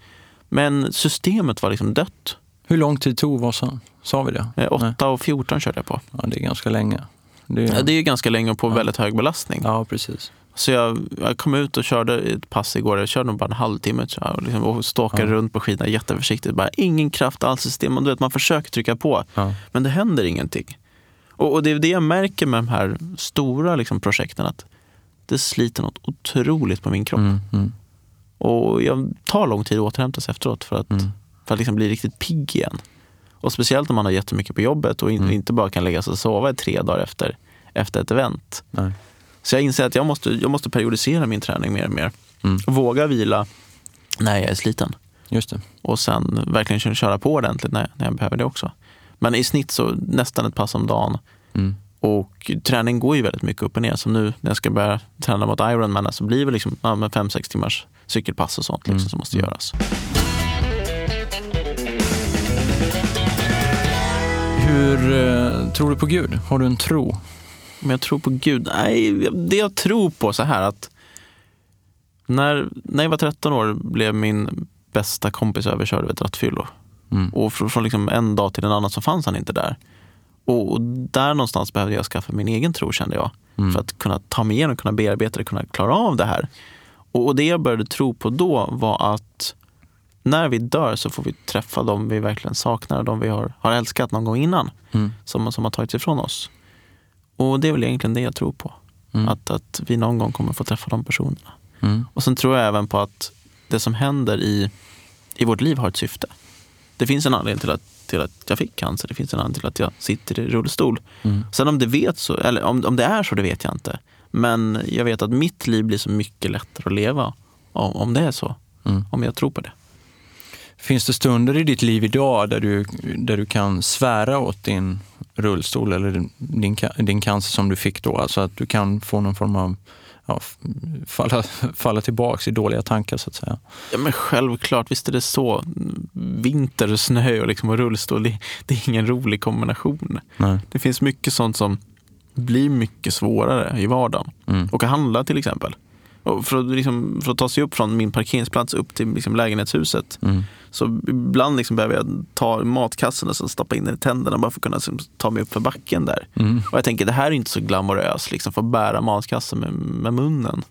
Speaker 3: Men systemet var liksom dött.
Speaker 2: Hur lång tid tog Vasan? Sa vi det?
Speaker 3: Eh,
Speaker 2: Nej.
Speaker 3: 8 och 14 körde jag på.
Speaker 2: Ja, det är ganska länge. Det är,
Speaker 3: Ja, det är ganska länge och på
Speaker 2: Ja.
Speaker 3: väldigt hög belastning.
Speaker 2: ja, precis.
Speaker 3: Så jag, jag kom ut och körde ett pass igår. Jag körde nog bara en halvtimme jag. Och, liksom, och stalkade
Speaker 2: Ja.
Speaker 3: runt på skidorna jätteförsiktigt. Bara, ingen kraft alls i systemet. Du vet, man försöker trycka på,
Speaker 2: Ja.
Speaker 3: men det händer ingenting. Och, och det är det jag märker med de här stora liksom, projekten. Att det sliter något otroligt på min kropp.
Speaker 2: Mm, mm,
Speaker 3: Och jag tar lång tid att återhämta sig efteråt för att,
Speaker 2: mm.
Speaker 3: för att liksom bli riktigt pigg igen. Och speciellt när man har jättemycket på jobbet och
Speaker 2: Mm.
Speaker 3: inte bara kan lägga sig och sova i tre dagar efter, efter ett event.
Speaker 2: Nej.
Speaker 3: Så jag inser att jag måste, jag måste periodisera min träning mer och mer.
Speaker 2: Mm.
Speaker 3: Våga vila när jag är sliten.
Speaker 2: Just det.
Speaker 3: Och sen verkligen köra på ordentligt när, när jag behöver det också. Men i snitt så nästan ett pass om dagen.
Speaker 2: Mm.
Speaker 3: Och träning går ju väldigt mycket upp och ner. Som nu när jag ska börja träna mot Ironman så blir det liksom ja, men fem, sex timmars cykelpass och sånt liksom,
Speaker 2: Mm.
Speaker 3: som måste
Speaker 2: Mm.
Speaker 3: göras.
Speaker 2: Hur eh, tror du på Gud? Har du en tro?
Speaker 3: Men jag tror på Gud. Nej, det jag tror på så här att när, när jag var 13 år blev min bästa kompis överkörd av ett rattfyllo.
Speaker 2: Mm.
Speaker 3: Och från, från liksom en dag till en annan så fanns han inte där. Och, och där någonstans behövde jag skaffa min egen tro kände jag.
Speaker 2: Mm.
Speaker 3: För att kunna ta mig igenom, kunna bearbeta det, kunna klara av det här. Och, och det jag började tro på då var att när vi dör så får vi träffa dem vi verkligen saknar, de vi har, har älskat någon gång innan.
Speaker 2: Mm.
Speaker 3: Som, som har tagits ifrån oss. Och det är väl egentligen det jag tror på.
Speaker 2: Mm.
Speaker 3: Att, att vi någon gång kommer få träffa de personerna.
Speaker 2: Mm.
Speaker 3: Och sen tror jag även på att det som händer i, i vårt liv har ett syfte. Det finns en anledning till att, till att jag fick cancer. Det finns en anledning till att jag sitter i rullstol.
Speaker 2: Mm.
Speaker 3: Sen om det, vet så, eller om, om det är så, det vet jag inte. Men jag vet att mitt liv blir så mycket lättare att leva om, om det är så.
Speaker 2: Mm.
Speaker 3: Om jag tror på det.
Speaker 2: Finns det stunder i ditt liv idag där du, där du kan svära åt din rullstol eller din, din cancer som du fick då? Alltså att du kan få någon form av ja, falla, falla tillbaks i dåliga tankar så att säga.
Speaker 3: Ja, men självklart, visst är det så. Vinter, snö och, liksom, och rullstol, det, det är ingen rolig kombination.
Speaker 2: Nej.
Speaker 3: Det finns mycket sånt som blir mycket svårare i vardagen.
Speaker 2: Mm.
Speaker 3: Och handla till exempel. För, att, liksom, för att ta sig upp från min parkeringsplats upp till liksom, lägenhetshuset.
Speaker 2: Mm.
Speaker 3: Så ibland liksom behöver jag ta matkassen och stoppa in den i tänderna bara för att kunna liksom, ta mig upp för backen där.
Speaker 2: Mm.
Speaker 3: Och jag tänker det här är inte så glamoröst, liksom, för att bära matkassen med, med munnen.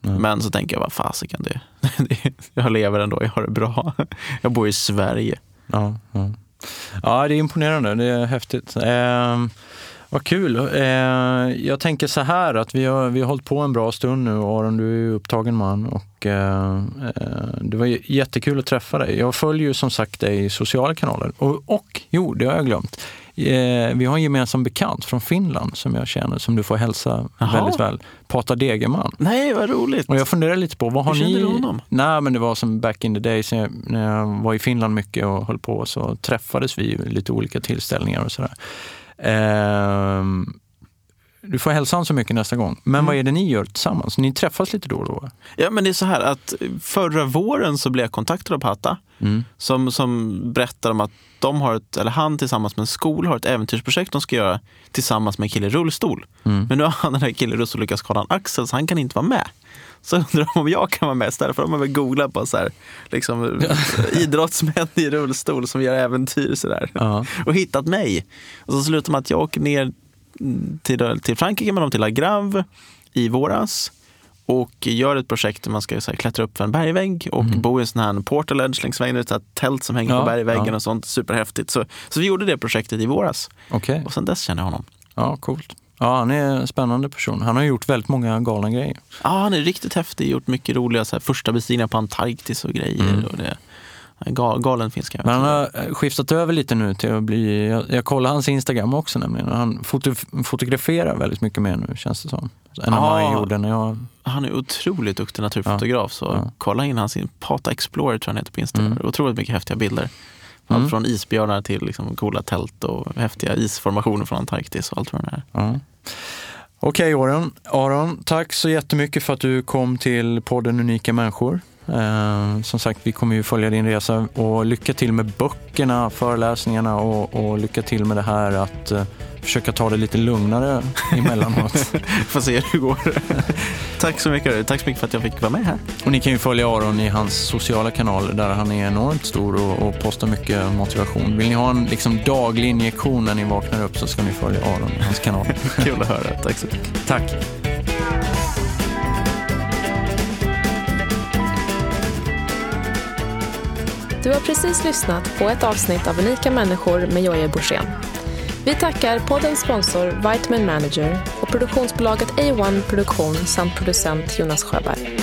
Speaker 2: Nej.
Speaker 3: Men så tänker jag, vad fasiken det, det Jag lever ändå, jag har det bra. Jag bor i Sverige.
Speaker 2: Ja, ja. ja, det är imponerande. Det är häftigt. Eh, vad kul. Eh, jag tänker så här att vi har, vi har hållit på en bra stund nu. Aron, du är ju upptagen man och eh, eh det var jättekul att träffa dig. Jag följer ju som sagt dig i sociala kanaler. Och, och jo, det har jag glömt. Eh, vi har en gemensam bekant från Finland som jag känner, som du får hälsa Aha. väldigt väl. Pata Degerman.
Speaker 3: Nej, vad roligt.
Speaker 2: Och jag funderar lite på, vad har
Speaker 3: Hur
Speaker 2: ni...
Speaker 3: du honom?
Speaker 2: Nej, men det var som back in the days när jag var i Finland mycket och höll på så träffades vi lite olika tillställningar och sådär. Eh, du får hälsa honom så mycket nästa gång. Men mm. vad är det ni gör tillsammans? Ni träffas lite då och då?
Speaker 3: Ja, men det är så här att förra våren så blev jag kontaktad av Patta mm. som, som berättar om att de har ett, eller han tillsammans med en skola har ett äventyrsprojekt de ska göra tillsammans med en kille i rullstol. Mm. Men nu har han den här killen i rullstol lyckats skada en axel så han kan inte vara med. Så undrar de om jag kan vara med istället. För de har väl googlat på så här, liksom, idrottsmän i rullstol som gör äventyr så där. Ja. och hittat mig. Och så slutar med att jag åker ner till, till Frankrike med dem till La Grave i våras och gör ett projekt där man ska här, klättra upp för en bergvägg och mm. bo i en sån här portal edge längs vägen, ett tält som hänger ja, på bergväggen ja. och sånt. Superhäftigt. Så, så vi gjorde det projektet i våras.
Speaker 2: Okay.
Speaker 3: Och sen dess känner jag honom.
Speaker 2: Ja, coolt. Ja, han är en spännande person. Han har gjort väldigt många galna grejer.
Speaker 3: Ja, han är riktigt häftig. Gjort mycket roliga så här, första bestigningar på Antarktis och grejer. Mm. Och det, galen finska.
Speaker 2: Men han har skiftat över lite nu till att bli, jag, jag kollar hans Instagram också nämligen. Han foto, fotograferar väldigt mycket mer nu känns det som. Än ja, han gjorde när jag...
Speaker 3: Han är otroligt duktig naturfotograf. Ja, så ja. kolla in hans Pata Explorer tror jag han heter på Instagram. Mm. Otroligt mycket häftiga bilder. Allt mm. från isbjörnar till liksom coola tält och häftiga isformationer från Antarktis och allt vad det är.
Speaker 2: Ja. Okej okay, Aron. Aron, tack så jättemycket för att du kom till podden Unika människor. Eh, som sagt, vi kommer ju följa din resa och lycka till med böckerna, föreläsningarna och, och lycka till med det här att eh, försöka ta det lite lugnare emellanåt.
Speaker 3: Får se hur det går. Tack så mycket. Tack så mycket för att jag fick vara med här.
Speaker 2: Och ni kan ju följa Aron i hans sociala kanaler där han är enormt stor och, och postar mycket motivation. Vill ni ha en liksom, daglig injektion när ni vaknar upp så ska ni följa Aron i hans kanal.
Speaker 3: Kul att höra. Tack så mycket.
Speaker 2: Tack.
Speaker 1: Du har precis lyssnat på ett avsnitt av Unika människor med Jojje Borssén. Vi tackar poddens sponsor Vitamin Manager och produktionsbolaget A1 Produktion samt producent Jonas Sjöberg.